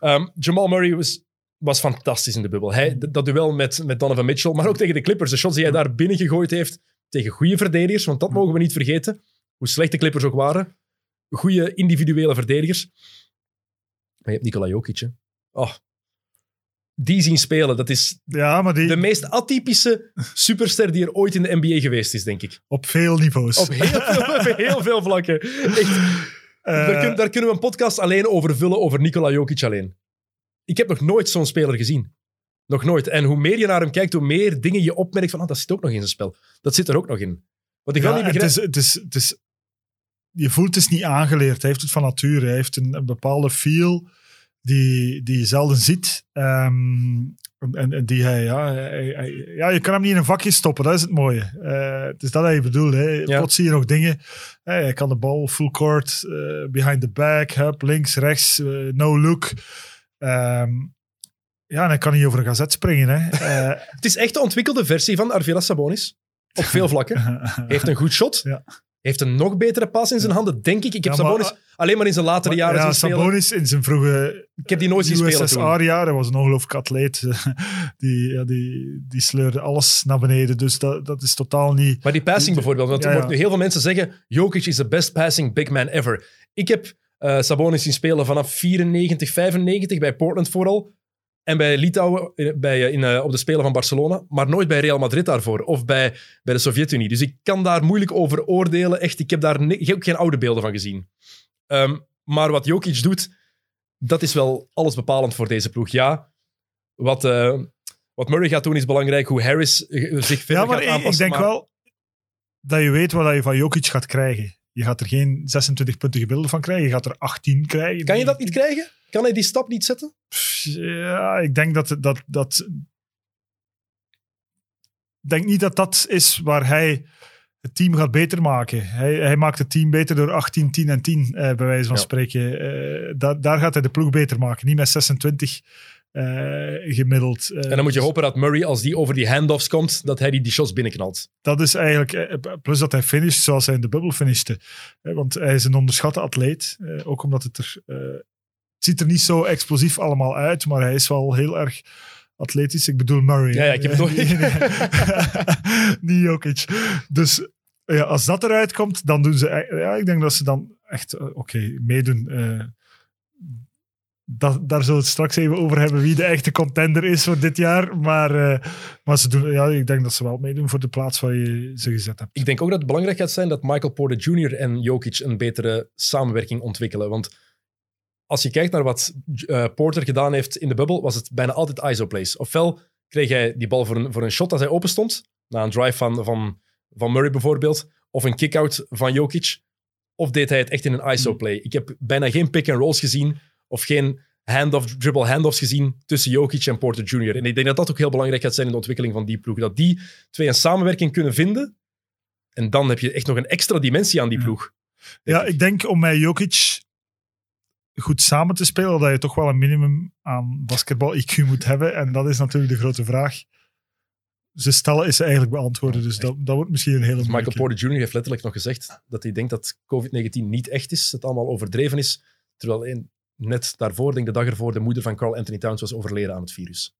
Ehm, Jamal Murray was, was fantastisch in de bubbel. Hij, dat duel met, met Donovan Mitchell, maar ook tegen de Clippers. De shots die hij daar binnen gegooid heeft tegen goede verdedigers, want dat mogen we niet vergeten. Hoe slecht de Clippers ook waren. Goede individuele verdedigers. Maar je hebt Nikola Jokic, hè. Oh. Die zien spelen, dat is Ja, maar die de meest atypische superster die er ooit in de NBA geweest is, denk ik. op veel niveaus. Op heel veel, op heel veel vlakken. Echt, Eh, daar, kun- daar kunnen we een podcast alleen over vullen, over Nikola Jokic alleen. Ik heb nog nooit zo'n speler gezien. Nog nooit. En hoe meer je naar hem kijkt, hoe meer dingen je opmerkt van, ah, dat zit ook nog in zijn spel. Dat zit er ook nog in. Wat ik wel ja, niet het begrijp... is, het is, het is, je voelt het niet aangeleerd. Hij heeft het van nature. Hij heeft een, een bepaalde feel die, die je zelden ziet. Ehm, en, en die hij ja, hij, hij- ja, je kan hem niet in een vakje stoppen. Dat is het mooie. Eh, het is dat hij bedoelt. Hè. Ja. Plots zie je nog dingen. Hè, hij kan de bal full court, eh, behind the back, hup, links, rechts, eh, no look. Ehm, ja, en hij kan niet over een gazet springen. Hè. Eh, Het is echt de ontwikkelde versie van Arvilas Sabonis. Op veel vlakken. Heeft een goed shot. Ja. Heeft een nog betere pas in zijn handen, denk ik. Ik heb Ja, maar- Sabonis alleen maar in zijn latere jaren ja, zien spelen. Sabonis in zijn vroege Ik heb die nooit zien spelen toen. USSR-jaren was een ongelooflijk atleet. die, ja, die, die sleurde alles naar beneden. Dus dat, dat is totaal niet... Maar die passing bijvoorbeeld, want er Ja, wordt nu heel veel mensen zeggen, Jokic is the best passing big man ever. Ik heb eh, Sabonis zien spelen vanaf 94, 95, bij Portland vooral. En bij Litouwen eh, bij, eh, in, eh, op de Spelen van Barcelona, maar nooit bij Real Madrid daarvoor. Of bij, bij de Sovjet-Unie. Dus ik kan daar moeilijk over oordelen. Echt, ik heb daar ik heb ook geen oude beelden van gezien. Ehm, maar wat Jokic doet, dat is wel alles bepalend voor deze ploeg. Ja, wat, wat Murray gaat doen is belangrijk. Hoe Harris zich verder Ja, maar gaat ik, denk maar- wel dat je weet wat je van Jokic gaat krijgen. Je gaat er geen 26 punten gemiddelde van krijgen. Je gaat er 18 krijgen. Kan je dat niet krijgen? Kan hij die stap niet zetten? Ja, ik denk dat... dat, dat ik denk niet dat dat is waar hij het team gaat beter maken. Hij, hij maakt het team beter door 18, 10 en 10, eh, bij wijze van Ja. spreken. Eh, da- daar gaat hij de ploeg beter maken. Niet met 26 eh, gemiddeld. Eh, En dan moet je dus hopen dat Murray, als die over die handoffs komt, dat hij die, die shots binnenknalt. Dat is eigenlijk... eh, Plus dat hij finisht zoals hij in de bubbel finishte. Eh, Want hij is een onderschatte atleet. eh, Ook omdat het er... eh, het ziet er niet zo explosief allemaal uit, maar hij is wel heel erg atletisch. Ik bedoel Murray. Ja, ja, ik heb het nee. niet Jokic. Dus ja, als dat eruit komt, dan doen ze... e- Ja, ik denk dat ze dan echt... eh, Oké, meedoen. eh, dat, daar zullen we het straks even over hebben wie de echte contender is voor dit jaar. Maar, eh, maar ze doen, ja, ik denk dat ze wel meedoen voor de plaats waar je ze gezet hebt. Ik denk ook dat het belangrijk gaat zijn dat Michael Porter Jr. en Jokic een betere samenwerking ontwikkelen. Want als je kijkt naar wat eh, Porter gedaan heeft in de bubbel, was het bijna altijd ISO-plays. Ofwel kreeg hij die bal voor een, voor een shot als hij open stond, na een drive van, van, van Murray bijvoorbeeld, of een kick-out van Jokic, of deed hij het echt in een ISO-play. Ik heb bijna geen pick-and-rolls gezien, of geen hand-off, dribble handoffs gezien tussen Jokic en Porter Jr. En ik denk dat dat ook heel belangrijk gaat zijn in de ontwikkeling van die ploeg. Dat die twee een samenwerking kunnen vinden, en dan heb je echt nog een extra dimensie aan die ploeg. Ja, ik denk om met Jokic goed samen te spelen, dat je toch wel een minimum aan basketbal-IQ moet hebben. En dat is natuurlijk de grote vraag. Ze stellen is ze eigenlijk beantwoorden, dus dat, dat wordt misschien een hele Dus Michael. Porter Jr. heeft letterlijk nog gezegd dat hij denkt dat COVID-19 niet echt is, dat het allemaal overdreven is. Terwijl een- net daarvoor, denk de dag ervoor, de moeder van Carl Anthony Towns was overleden aan het virus.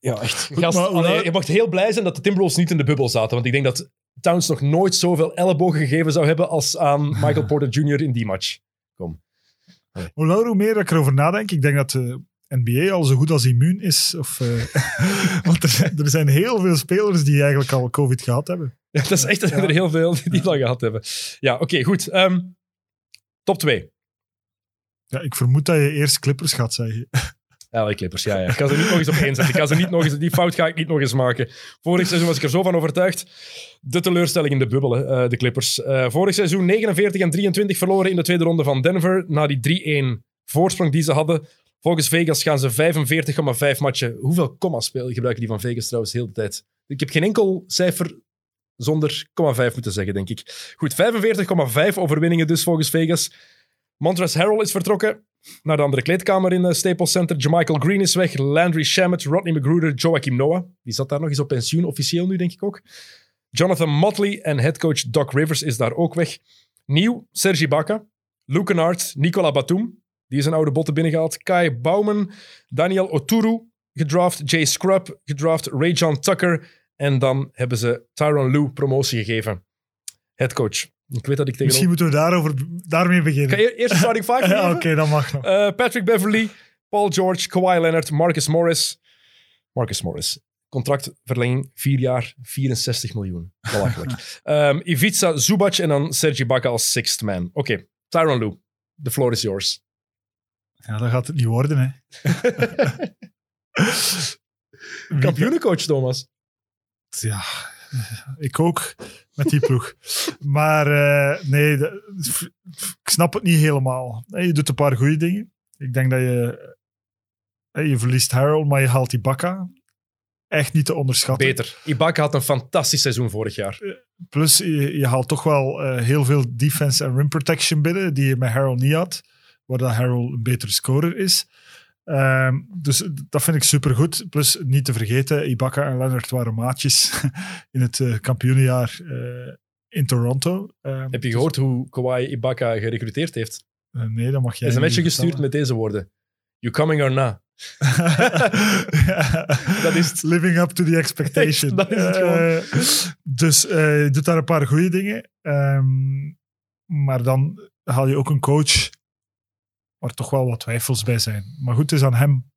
Ja, echt. Gast, maar- allee, maar- je mag heel blij zijn dat de Timberwolves niet in de bubbel zaten, want ik denk dat Towns nog nooit zoveel ellebogen gegeven zou hebben als aan Michael Porter Jr. in die match. Hoe langer hoe meer ik erover nadenk, ik denk dat de NBA al zo goed als immuun is. Of, eh, want er, zijn- er zijn heel veel spelers die eigenlijk al COVID gehad hebben. Ja, dat is echt, er zijn er heel veel die die dat gehad hebben. Ja, oké, goed. Ehm, top 2. Ja, ik vermoed dat je eerst Clippers gaat zeggen. Ja, Clippers, ja, ja. Ik ga ze niet nog eens op één zetten. Ik ga ze niet nog eens, die fout ga ik niet nog eens maken. Vorig seizoen was ik er zo van overtuigd. De teleurstelling in de bubbel, eh, de Clippers. Eh, vorig seizoen 49 en 23 verloren in de tweede ronde van Denver. Na die 3-1 voorsprong die ze hadden. Volgens Vegas gaan ze 45,5 matchen. Hoeveel komma spelen gebruiken die van Vegas trouwens de hele tijd? Ik heb geen enkel cijfer zonder 0,5 moeten zeggen, denk ik. Goed, 45,5 overwinningen dus volgens Vegas. Montrezl Harrell is vertrokken naar de andere kleedkamer in de Staples Center. Jermichael Green is weg. Landry Shamet, Rodney McGruder, Joachim Noah. Die zat daar nog eens op pensioen, officieel nu, denk ik ook. Jonathan Motley en headcoach Doc Rivers is daar ook weg. Nieuw, Sergi Baca, Luke Kennard, Nicola Batum. Die is een oude botten binnengehaald. Kai Bauman, Daniel Oturu gedraft. Jay Scrub gedraft. Ray John Tucker. En dan hebben ze Tyron Lue promotie gegeven. Headcoach. Ik weet dat ik tegen... Misschien moeten we daarover, daarmee beginnen. Ga je eerst starting five Ja? Oké, dat mag nog. Eh, Patrick Beverly, Paul George, Kawhi Leonard, Marcus Morris. Marcus Morris. Contractverlenging, vier jaar, 64 miljoen. Belachelijk. Ehm, Ivica Zubac en dan Sergi Baca als sixth man. Oké, Tyron Lue. The floor is yours. Ja, dat gaat het niet worden, hè. Kampioenencoach, Thomas. Ja, ik ook met die ploeg. maar eh, nee, ik snap het niet helemaal. Eh, Je doet een paar goede dingen. Ik denk dat je... eh, Je verliest Harold, maar je haalt die Bakka. Echt niet te onderschatten. Beter. Ibaka had een fantastisch seizoen vorig jaar. Plus, je, je haalt toch wel eh, heel veel defense en rim protection binnen, die je met Harold niet had. Waar dat Harold een betere scorer is. Ehm, dus dat vind ik supergoed. Plus, niet te vergeten, Ibaka en Leonard waren maatjes in het eh, kampioenenjaar eh, in Toronto. Ehm, Heb je gehoord hoe Kawhi Ibaka gerecruiteerd heeft? eh, nee, dat mag jij Hij is een matchje gestuurd met deze woorden. You coming or not? Dat is. Living up to the expectation. Dat is het gewoon. Dus je doet daar een paar goede dingen. Ehm, maar dan haal je ook een coach waar toch wel wat twijfels bij zijn. Maar goed, het is aan hem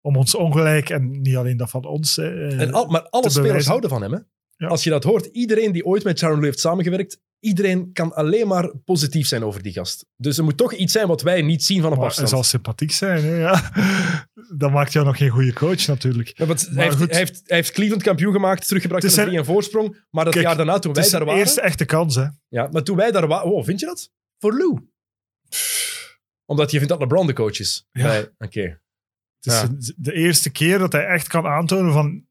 om ons ongelijk, en niet alleen dat van ons. eh, En al, maar alle spelers bewijzen. houden van hem. Hè? Ja. Als je dat hoort, iedereen die ooit met Sharon Lue heeft samengewerkt, iedereen kan alleen maar positief zijn over die gast. Dus er moet toch iets zijn wat wij niet zien van op maar hij afstand. zal sympathiek zijn. Hè, ja. Dat maakt jou nog geen goede coach natuurlijk. Ja, want hij, Maar heeft, hij, heeft, hij heeft Cleveland kampioen gemaakt, teruggebracht naar is een 3 en voorsprong. Maar dat Kijk, jaar daarna, toen Het wij is daar de waren... eerste echte kans. Hè. Ja, maar toen wij daar waren... Oh, vind je dat? Voor Lou? Omdat je vindt dat LeBron de coach is. Ja. Het is Ja. de- de eerste keer dat hij echt kan aantonen van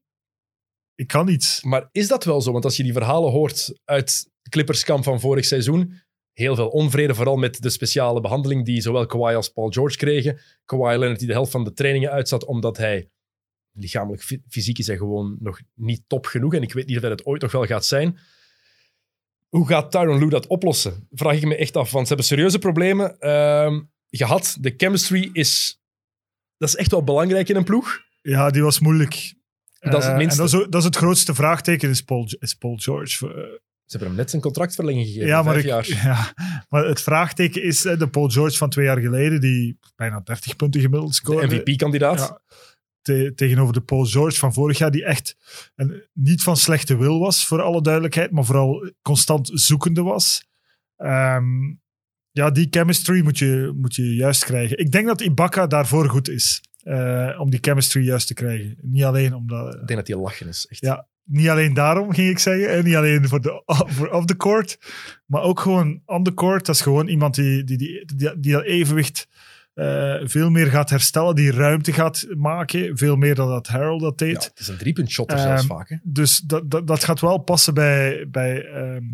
ik kan iets. Maar is dat wel zo? Want als je die verhalen hoort uit Clipperskamp van vorig seizoen, heel veel onvrede, vooral met de speciale behandeling die zowel Kawhi als Paul George kregen. Kawhi Leonard die de helft van de trainingen uitzat omdat hij lichamelijk, fy- fysiek is hij gewoon nog niet top genoeg. En ik weet niet of hij het ooit nog wel gaat zijn. Hoe gaat Tyron Lue dat oplossen? Vraag ik me echt af, want ze hebben serieuze problemen ehm, gehad. De chemistry is... Dat is echt wel belangrijk in een ploeg. Ja, die was moeilijk. Dat is het Eh, minste. En dat is, ook- dat is het grootste vraagteken, is Paul, is Paul George. Eh, Ze hebben hem net zijn contractverlenging gegeven, ja, maar vijf ik, jaar. ja, maar het vraagteken is eh, de Paul George van twee jaar geleden, die bijna 30 punten gemiddeld De scoorde. MVP-kandidaat. Ja, te- tegenover de Paul George van vorig jaar, die echt een, niet van slechte wil was, voor alle duidelijkheid, maar vooral constant zoekende was. Ehm, ja, die chemistry moet je, moet je juist krijgen. Ik denk dat Ibaka daarvoor goed is, eh, om die chemistry juist te krijgen. Niet alleen omdat... Ik denk dat hij lachen is. Echt. Ja, niet alleen daarom ging ik zeggen. En niet alleen voor, de, voor off the court. Maar ook gewoon on the court. Dat is gewoon iemand die, die, die, die, die dat evenwicht eh, veel meer gaat herstellen. Die ruimte gaat maken. Veel meer dan dat Harold dat Ja, deed. het is een driepuntshotter Ehm, zelfs vaak. Hè? Dus dat, dat, dat gaat wel passen bij, bij, ehm,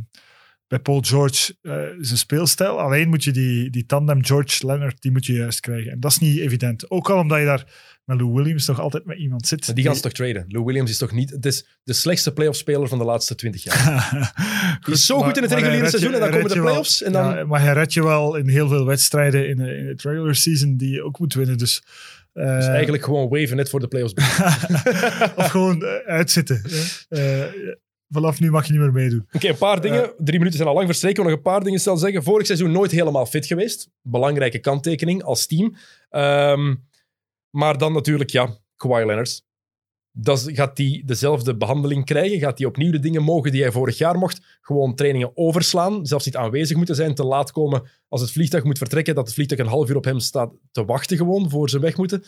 bij Paul George eh, zijn speelstijl. Alleen moet je die, die tandem George-Leonard, die moet je juist krijgen. En dat is niet evident. Ook al omdat je daar met Lou Williams nog altijd met iemand zit. Maar die gaan ze toch traden? Lou Williams is toch niet... Het is de slechtste playoff-speler van de laatste twintig jaar. Goed, is zo goed in het reguliere je- seizoen en dan komen de wel. playoffs en dan- Ja, maar hij redt je wel in heel veel wedstrijden in, de- in het regular season die je ook moet winnen. Dus, eh, Dus eigenlijk gewoon waven net voor de playoffs. of gewoon eh, uitzitten. Eh, vanaf nu mag je niet meer meedoen. Oké, een paar dingen. Drie minuten zijn al lang verstreken. Nog een paar dingen snel zeggen. Vorig seizoen nooit helemaal fit geweest. Belangrijke kanttekening als team. Ehm, maar dan natuurlijk, ja, Kawhi Leonard. Dat gaat hij dezelfde behandeling krijgen? Gaat hij opnieuw de dingen mogen die hij vorig jaar mocht? Gewoon trainingen overslaan, zelfs niet aanwezig moeten zijn, te laat komen als het vliegtuig moet vertrekken, dat het vliegtuig een half uur op hem staat te wachten gewoon voor ze weg moeten.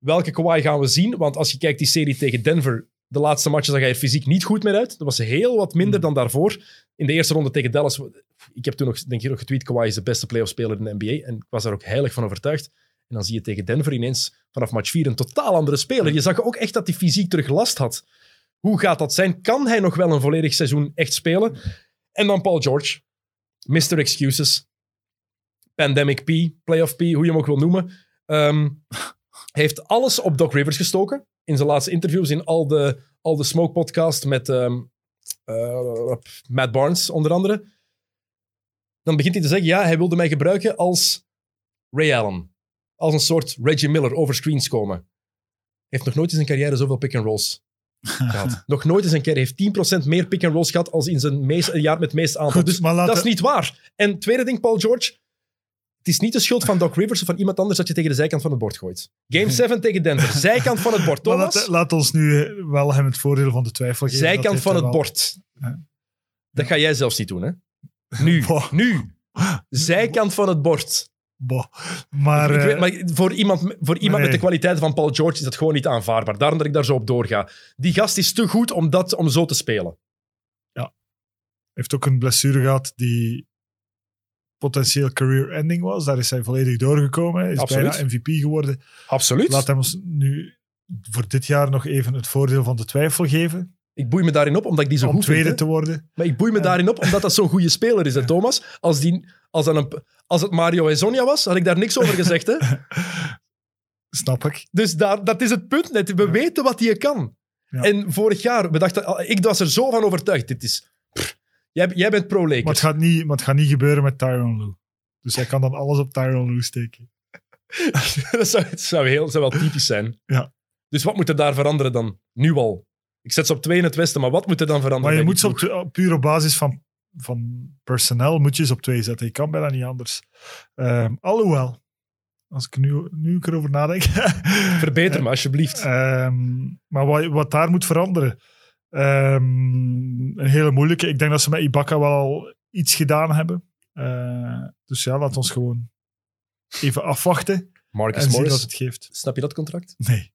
Welke Kawhi gaan we zien? Want als je kijkt die serie tegen Denver, de laatste matchen zag hij er fysiek niet goed meer uit. Dat was heel wat minder dan daarvoor. In de eerste ronde tegen Dallas, ik heb toen nog, denk ik, nog getweet, Kawhi is de beste playoff-speler in de NBA. En ik was daar ook heilig van overtuigd. En dan zie je tegen Denver ineens vanaf match 4 een totaal andere speler. Je zag ook echt dat hij fysiek terug last had. Hoe gaat dat zijn? Kan hij nog wel een volledig seizoen echt spelen? En dan Paul George. Mr. Excuses. Pandemic P, Playoff P, hoe je hem ook wil noemen. Ehm, heeft alles op Doc Rivers gestoken. In zijn laatste interviews, in al de, al de Smoke podcast met eh, Matt Barnes onder andere. Dan begint hij te zeggen, ja, hij wilde mij gebruiken als Ray Allen. Als een soort Reggie Miller over screens komen. Hij heeft nog nooit in zijn carrière zoveel pick-and-rolls gehad. nog nooit in zijn carrière. Hij heeft 10% meer pick-and-rolls gehad als in zijn meest, jaar met het meeste aantal. Goed, dus dat is niet waar. En tweede ding, Paul George. Het is niet de schuld van Doc Rivers of van iemand anders dat je tegen de zijkant van het bord gooit. Game 7 tegen Denver. Zijkant van het bord. Thomas, laat, laat ons nu wel hem het voordeel van de twijfel geven. zijkant van het wel- bord. Ja. Dat ga jij zelfs niet doen, hè? Nu. Boah. Nu. Zijkant van het bord. Boah. Maar, ik weet, eh, maar voor iemand, voor iemand met de kwaliteiten van Paul George is dat gewoon niet aanvaardbaar. Daarom dat ik daar zo op doorga. Die gast is te goed om, dat, om zo te spelen. heeft ook een blessure gehad die potentieel career-ending was. Daar is hij volledig doorgekomen. Hij is Absoluut. bijna MVP geworden. Absoluut. Laat hem ons nu voor dit jaar nog even het voordeel van de twijfel geven. Ik boei me daarin op omdat ik die zo om goed tweede te worden. Maar ik boei me daarin op omdat dat zo'n goede speler is, hè, Thomas. Als, die, als, dat een, als het Mario Hezonja was, had ik daar niks over gezegd. Hè? Snap ik. Dus daar, dat is het punt net. We weten wat hij kan. Ja. En vorig jaar, we dachten, ik was er zo van overtuigd. Dit is, jij, jij bent Maar het, pro-Lakers. gaat niet, maar het gaat niet gebeuren met Tyron Lue. Dus hij kan dan alles op Tyron Lue steken. dat zou, het zou, heel, zou wel typisch zijn. Ja. Dus wat moet er daar veranderen dan? Nu al. Ik zet ze op twee in het westen, maar wat moet er dan veranderen? Maar je bij moet die ze op, ploeg? twee- puur op basis van, van personeel moet je ze op twee zetten. Je kan bijna niet anders. Ehm, alhoewel, als ik nu, nu ik erover nadenk. Verbeter me, alsjeblieft. Ehm, maar wat, wat daar moet veranderen. Ehm, een hele moeilijke. Ik denk dat ze met Ibaka wel al iets gedaan hebben. Eh, dus ja, laat ons gewoon even afwachten Marcus en zien Morris, wat het geeft. snap je dat contract? Nee.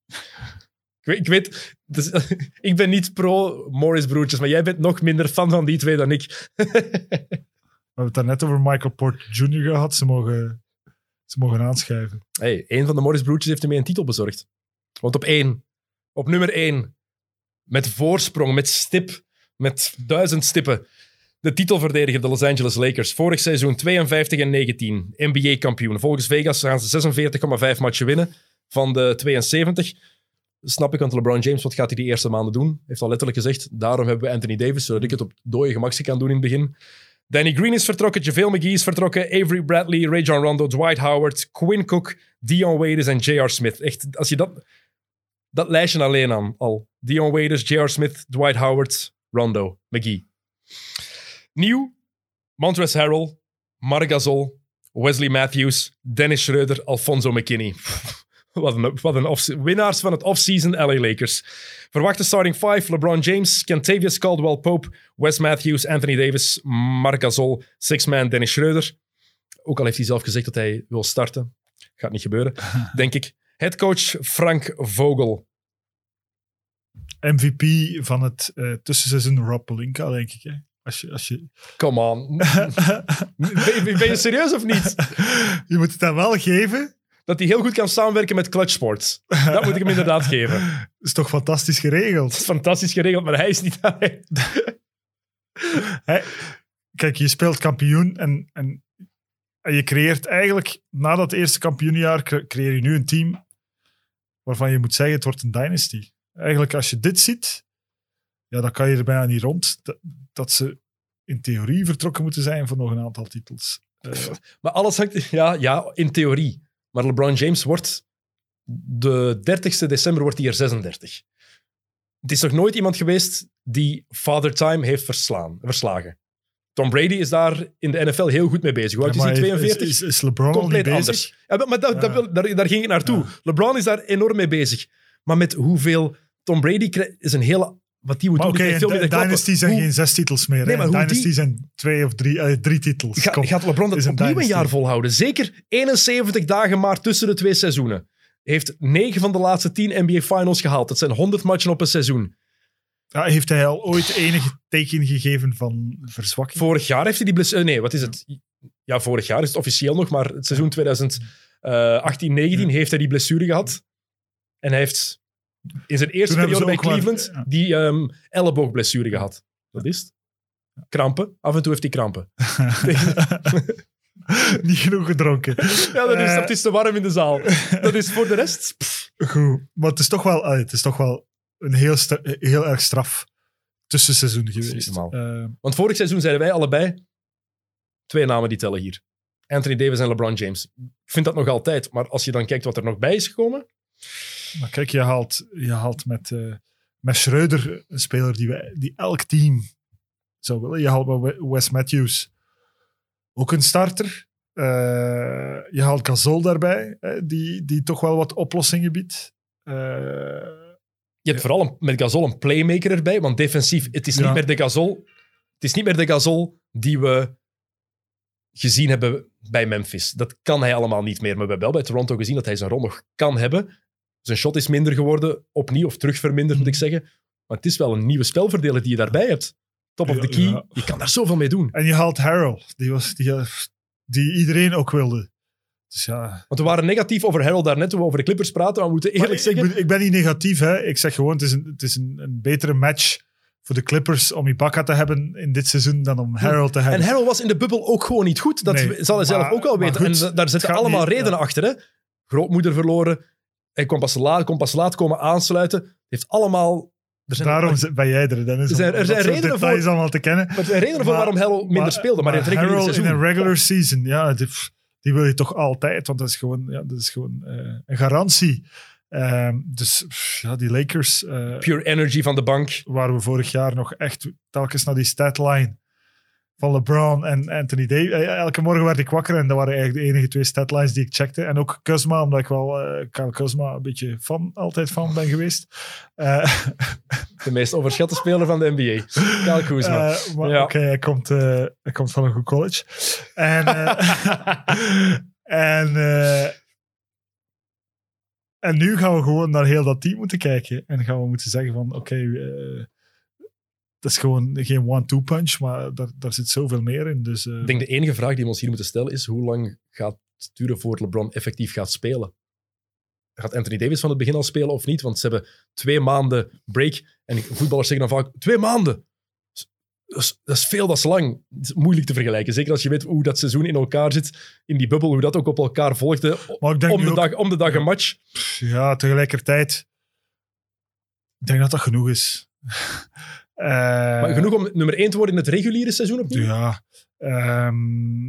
Ik weet, ik, weet dus, ik ben niet pro-Morris-broertjes, maar jij bent nog minder fan van die twee dan ik. We hebben het daarnet over Michael Porter Jr. gehad. Ze mogen, ze mogen aanschuiven. hey, een van de Morris-broertjes heeft hem een titel bezorgd. Want op één, op nummer één, met voorsprong, met stip, met duizend stippen, de titelverdediger de Los Angeles Lakers. Vorig seizoen 52 en 19, NBA-kampioen. Volgens Vegas gaan ze 46,5 matchen winnen van de 72. Snap ik, want LeBron James, wat gaat hij die eerste maanden doen? Heeft al letterlijk gezegd, daarom hebben we Anthony Davis, zodat ik het op dode gemakje kan doen in het begin. Danny Green is vertrokken, JaVale McGee is vertrokken, Avery Bradley, Ray John Rondo, Dwight Howard, Quinn Cook, Dion Waiters en J.R. Smith. Echt, als je dat, dat lijstje alleen aan al. Dion Waiters, J.R. Smith, Dwight Howard, Rondo, McGee. Nieuw, Montrezl Harrell, Marc Gasol, Wesley Matthews, Dennis Schreuder, Alfonso McKinney. Wat een, wat een off winnaars van het offseason LA Lakers. Verwachte starting five: LeBron James, Kentavious Caldwell Pope, Wes Matthews, Anthony Davis, Marc Gasol, six-man Dennis Schreuder. Ook al heeft hij zelf gezegd dat hij wil starten. Gaat niet gebeuren, denk ik. Headcoach Frank Vogel. MVP van het eh, tussenseizoen Rob Pelinka, denk ik. Hè? Als je, als je... Come on. ben, je- ben je serieus of niet? je moet het dan wel geven. Dat hij heel goed kan samenwerken met Clutch Sports. Dat moet ik hem inderdaad geven. Dat is toch fantastisch Dat geregeld. is fantastisch geregeld, maar hij is niet... Hè? Kijk, je speelt kampioen en, en, en je creëert eigenlijk, na dat eerste kampioenjaar, cre- creëer je nu een team waarvan je moet zeggen, het wordt een dynasty. Eigenlijk, als je dit ziet, ja, dan kan je er bijna niet rond dat, ze in theorie vertrokken moeten zijn voor nog een aantal titels. Eh, Maar alles hangt... Ja, ja, in theorie. Maar LeBron James wordt... De 30ste december wordt hij er 36. Het is nog nooit iemand geweest die Father Time heeft verslaan, verslagen. Tom Brady is daar in de NFL heel goed mee bezig. Hoe oud is maar hij? 42? Is, is LeBron compleet bezig? anders. Ja, maar dat, dat Ja. wil- daar, daar ging ik naartoe. Ja. LeBron is daar enorm mee bezig. Maar met hoeveel Tom Brady is een hele... Wat die moet Maar doen, oké, die. Dynasty zijn Hoe- geen zes titels meer. Nee, maar Dynasty die- zijn twee of drie, eh, drie titels. Ga- Kom. gaat LeBron dat opnieuw een jaar volhouden? Zeker 71 dagen maar tussen de twee seizoenen. Heeft 9 van de laatste 10 NBA Finals gehaald. Dat zijn 100 matchen op een seizoen. Ja, heeft hij al ooit enige teken gegeven van verzwakking? Vorig jaar heeft hij die blessure... Nee, wat is het? Ja, vorig jaar is het officieel nog, maar het seizoen 2018-19 heeft hij die blessure gehad. En hij heeft in zijn eerste Toen periode bij Cleveland ja. die ehm, elleboogblessure gehad. Dat is het. Krampen. Af en toe heeft hij krampen. Niet genoeg gedronken. Ja, dat is, Eh, het is te warm in de zaal. Dat is voor de rest... pff, Goed, maar het is toch wel, het is toch wel een heel, heel erg straf tussenseizoen geweest. Eh, Want vorig seizoen zeiden wij allebei twee namen die tellen hier. Anthony Davis en LeBron James. Ik vind dat nog altijd. Maar als je dan kijkt wat er nog bij is gekomen... maar kijk, je haalt, je haalt met, eh met Schreuder een speler die, wij, die elk team zou willen. Je haalt met We- Wes Matthews ook een starter. Eh, je haalt Gasol daarbij, die, die toch wel wat oplossingen biedt. Je hebt vooral een- met Gasol een playmaker erbij. Want defensief, het is niet meer de Gasol... Het is niet meer de Gasol die we gezien hebben bij Memphis. Dat kan hij allemaal niet meer. Maar we hebben wel bij Toronto gezien dat hij zijn rol nog kan hebben. Zijn shot is minder geworden, opnieuw, of terugverminderd moet ik zeggen. Maar het is wel een nieuwe spelverdeler die je daarbij hebt. Top of the key. ja. Je kan daar zoveel mee doen. en je haalt Harold, die, was, die, die iedereen ook wilde. Dus ja, Want we waren negatief over Harold daarnet toen we over de Clippers praten. Maar we moeten eerlijk Maar ik, zeggen... ben, ik ben niet negatief. Hè. Ik zeg gewoon, het is, een, het is een, een betere match voor de Clippers om Ibaka te hebben in dit seizoen dan om Harold te hebben. En Harold was in de bubbel ook gewoon niet goed. Dat Nee, zal hij zelf maar- ook wel maar weten. goed, en da- daar zitten allemaal niet- redenen ja. achter. Hè? Grootmoeder verloren. Hij kon pas, laat, kon pas laat komen aansluiten. heeft allemaal... Er zijn, Daarom ben jij er, Dennis. Er zijn- er zijn redenen voor- allemaal te kennen. maar er zijn redenen voor Maar- waarom Harold minder speelde. Maar, in het reguliere Harold in een regular season, ja, die, die wil je toch altijd, want dat is gewoon, ja, dat is gewoon eh, een garantie. Ehm, dus pff, ja, die Lakers, eh, Pure energy van de bank. waar we vorig jaar nog echt telkens naar die statline van LeBron en Anthony Davis. Eh, Elke morgen werd ik wakker en dat waren eigenlijk de enige twee statlines die ik checkte. En ook Kuzma, omdat ik wel eh Kyle Kuzma een beetje fan, altijd fan ben geweest. Eh, De meest overschatte speler van de NBA. Kyle Kuzma. maar Ja. oké, hij, komt, hij komt van een goed college. En, en, en nu gaan we gewoon naar heel dat team moeten kijken. En gaan we moeten zeggen van, oké, dat is gewoon geen one-two punch, maar daar, daar zit zoveel meer in. Dus, eh, Ik denk de enige vraag die we ons hier moeten stellen is hoe lang gaat het duren voor LeBron effectief gaat spelen? Gaat Anthony Davis van het begin al spelen of niet? Want ze hebben twee maanden break. En voetballers zeggen dan vaak, twee maanden! Dat is, dat is veel, dat is lang. Het is moeilijk te vergelijken. Zeker als je weet hoe dat seizoen in elkaar zit. In die bubbel, hoe dat ook op elkaar volgde. maar ik denk Om de, ook- dag, om de dag een match. Ja, tegelijkertijd. Ik denk dat dat genoeg is. Eh, Maar genoeg om nummer één te worden in het reguliere seizoen opnieuw? Ja. ehm,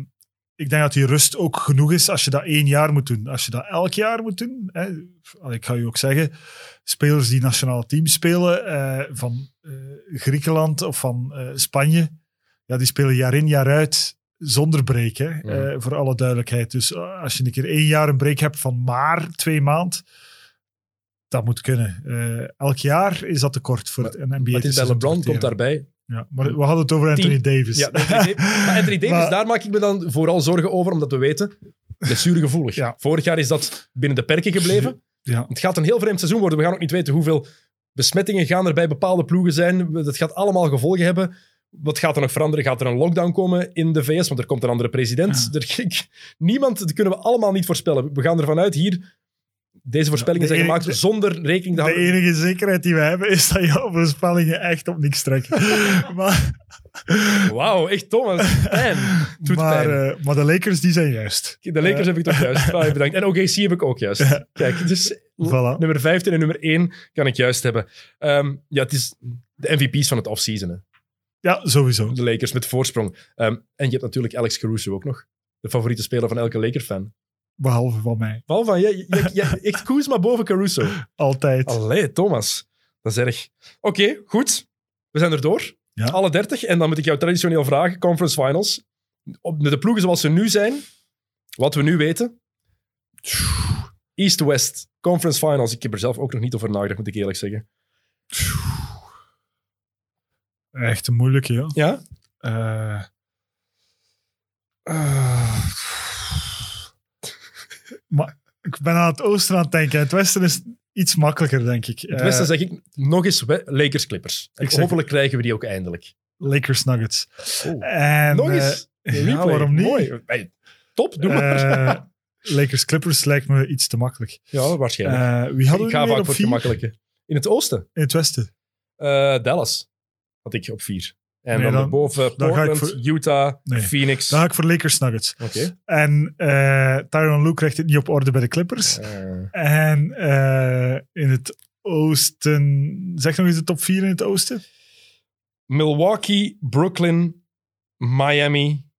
ik denk dat die rust ook genoeg is als je dat één jaar moet doen. Als je dat elk jaar moet doen. Hè, ik ga je ook zeggen, spelers die nationaal team spelen eh, van eh, Griekenland of van Spanje, ja, die spelen jaar in jaar uit zonder break. Hè, voor alle duidelijkheid. Dus als je een keer één jaar een break hebt van maar twee maand, dat moet kunnen. Eh, elk jaar is dat te kort voor het een NBA. Maar het is bij LeBron, komt daarbij. Ja, maar we hadden het over Anthony Davis. Ja, Anthony. Maar Anthony Davis, Maar- daar maak ik me dan vooral zorgen over, omdat we weten, blessuregevoelig. Ja. Vorig jaar is dat binnen de perken gebleven. Ja. Het gaat een heel vreemd seizoen worden. We gaan ook niet weten hoeveel besmettingen gaan er bij bepaalde ploegen zijn. Dat gaat allemaal gevolgen hebben. Wat gaat er nog veranderen? Gaat er een lockdown komen in de VS? Want er komt een andere president. Er, ik- niemand, dat kunnen we allemaal niet voorspellen. We gaan ervan uit hier... Deze voorspellingen de zijn enige- gemaakt zonder rekening te De houden. enige zekerheid die we hebben is dat jouw voorspellingen echt op niks trekken. maar Wauw, echt Thomas. Pijn. Doet maar, pijn. eh, maar de Lakers die zijn juist. De Lakers heb ik toch juist. Ah, bedankt. En OKC heb ik ook juist. Kijk, dus Voilà. nummer 15 en nummer 1 kan ik juist hebben. Ehm, ja, het is de MVP's van het offseason. Ja, sowieso. De Lakers met voorsprong. Ehm, en je hebt natuurlijk Alex Caruso ook nog. De favoriete speler van elke Laker-fan. Behalve van mij. Val van, jij, jij, jij, echt Kuzma boven Caruso. Altijd. Allee, Thomas. Dat is erg. Oké, goed. We zijn er door. Ja. Alle 30. En dan moet ik jou traditioneel vragen. Conference Finals. Op, met de ploegen zoals ze nu zijn. Wat we nu weten. East-West. Conference Finals. Ik heb er zelf ook nog niet over nagedacht, moet ik eerlijk zeggen. Echt een moeilijke, ja. Ja? Eh, eh, maar ik ben aan het oosten aan het denken. Het westen is iets makkelijker, denk ik. Het westen zeg ik nog eens Lakers Clippers. En Ik zeg- hopelijk krijgen we die ook eindelijk. Lakers Nuggets. Oh. En, Nog eh, eens. Ja, replay. waarom niet? Mooi. Hey, top, doe maar. eh, Lakers Clippers lijkt me iets te makkelijk. ja, waarschijnlijk. Eh, wie hadden ik ga vaak voor gemakkelijke. In het oosten. In het westen. Eh, Dallas had ik op vier. En Nee, dan, ik Portland, voor- Utah, Nee. Phoenix. Dan ga ik voor Lakers Nuggets. Oké. En eh Tyron Lue krijgt het niet op orde bij de Clippers. Eh, En eh, in het oosten... Zeg nog eens de top 4 in het oosten. Milwaukee, Brooklyn, Miami,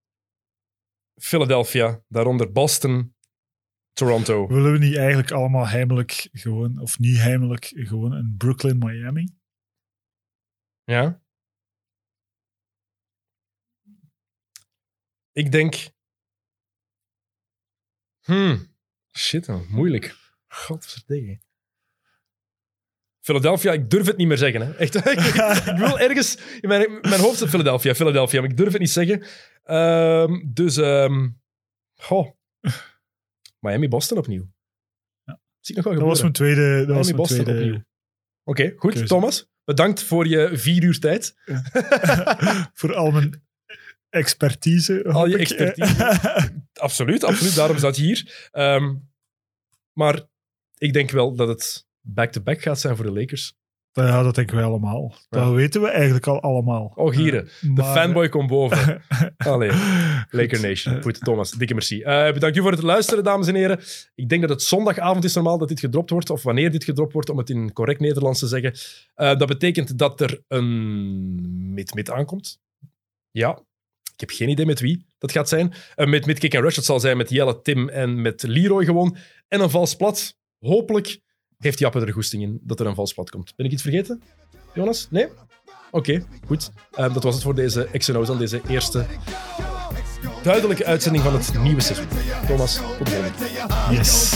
Philadelphia, daaronder Boston, Toronto. Willen we niet eigenlijk allemaal heimelijk gewoon, of niet heimelijk, gewoon een Brooklyn, Miami? Ja. Ik denk. Hmm. Shit, man. moeilijk. Godverdikke. Philadelphia, ik durf het niet meer zeggen. Hè. Echt, ik wil ergens... In mijn, mijn hoofd zit Philadelphia, Philadelphia, maar ik durf het niet zeggen. Ehm, dus... ehm goh. Miami, Boston opnieuw. Zie ik nog wel Dat was mijn tweede... Dat was Miami, mijn Boston tweede opnieuw. Oké, goed. keuze. Thomas, bedankt voor je vier uur tijd. voor al mijn expertise. Al je expertise. Absoluut, absoluut. Daarom zat je hier. Ehm, maar ik denk wel dat het back-to-back gaat zijn voor de Lakers. ja, dat denken we allemaal. Ja. Dat weten we eigenlijk al allemaal. Oh, hier. Eh, De maar- fanboy komt boven. Allee, Laker. Nation. Goed, Thomas, dikke merci. Eh, bedankt u voor het luisteren, dames en heren. Ik denk dat het zondagavond is normaal dat dit gedropt wordt, of wanneer dit gedropt wordt, om het in correct Nederlands te zeggen. Eh, dat betekent dat er een mid-mid aankomt. Ja, heb geen idee met wie dat gaat zijn. Een mid-mid kick and rush, dat zal zijn met Jelle, Tim en met Leroy gewoon. En een vals plat. Hopelijk heeft Jappe er goesting in dat er een vals plat komt. Ben ik iets vergeten? Jonas? Nee? Oké, goed. Eh, dat was het voor deze XNO's aan deze eerste duidelijke uitzending van het nieuwe seizoen. Thomas, tot de volgende. Yes.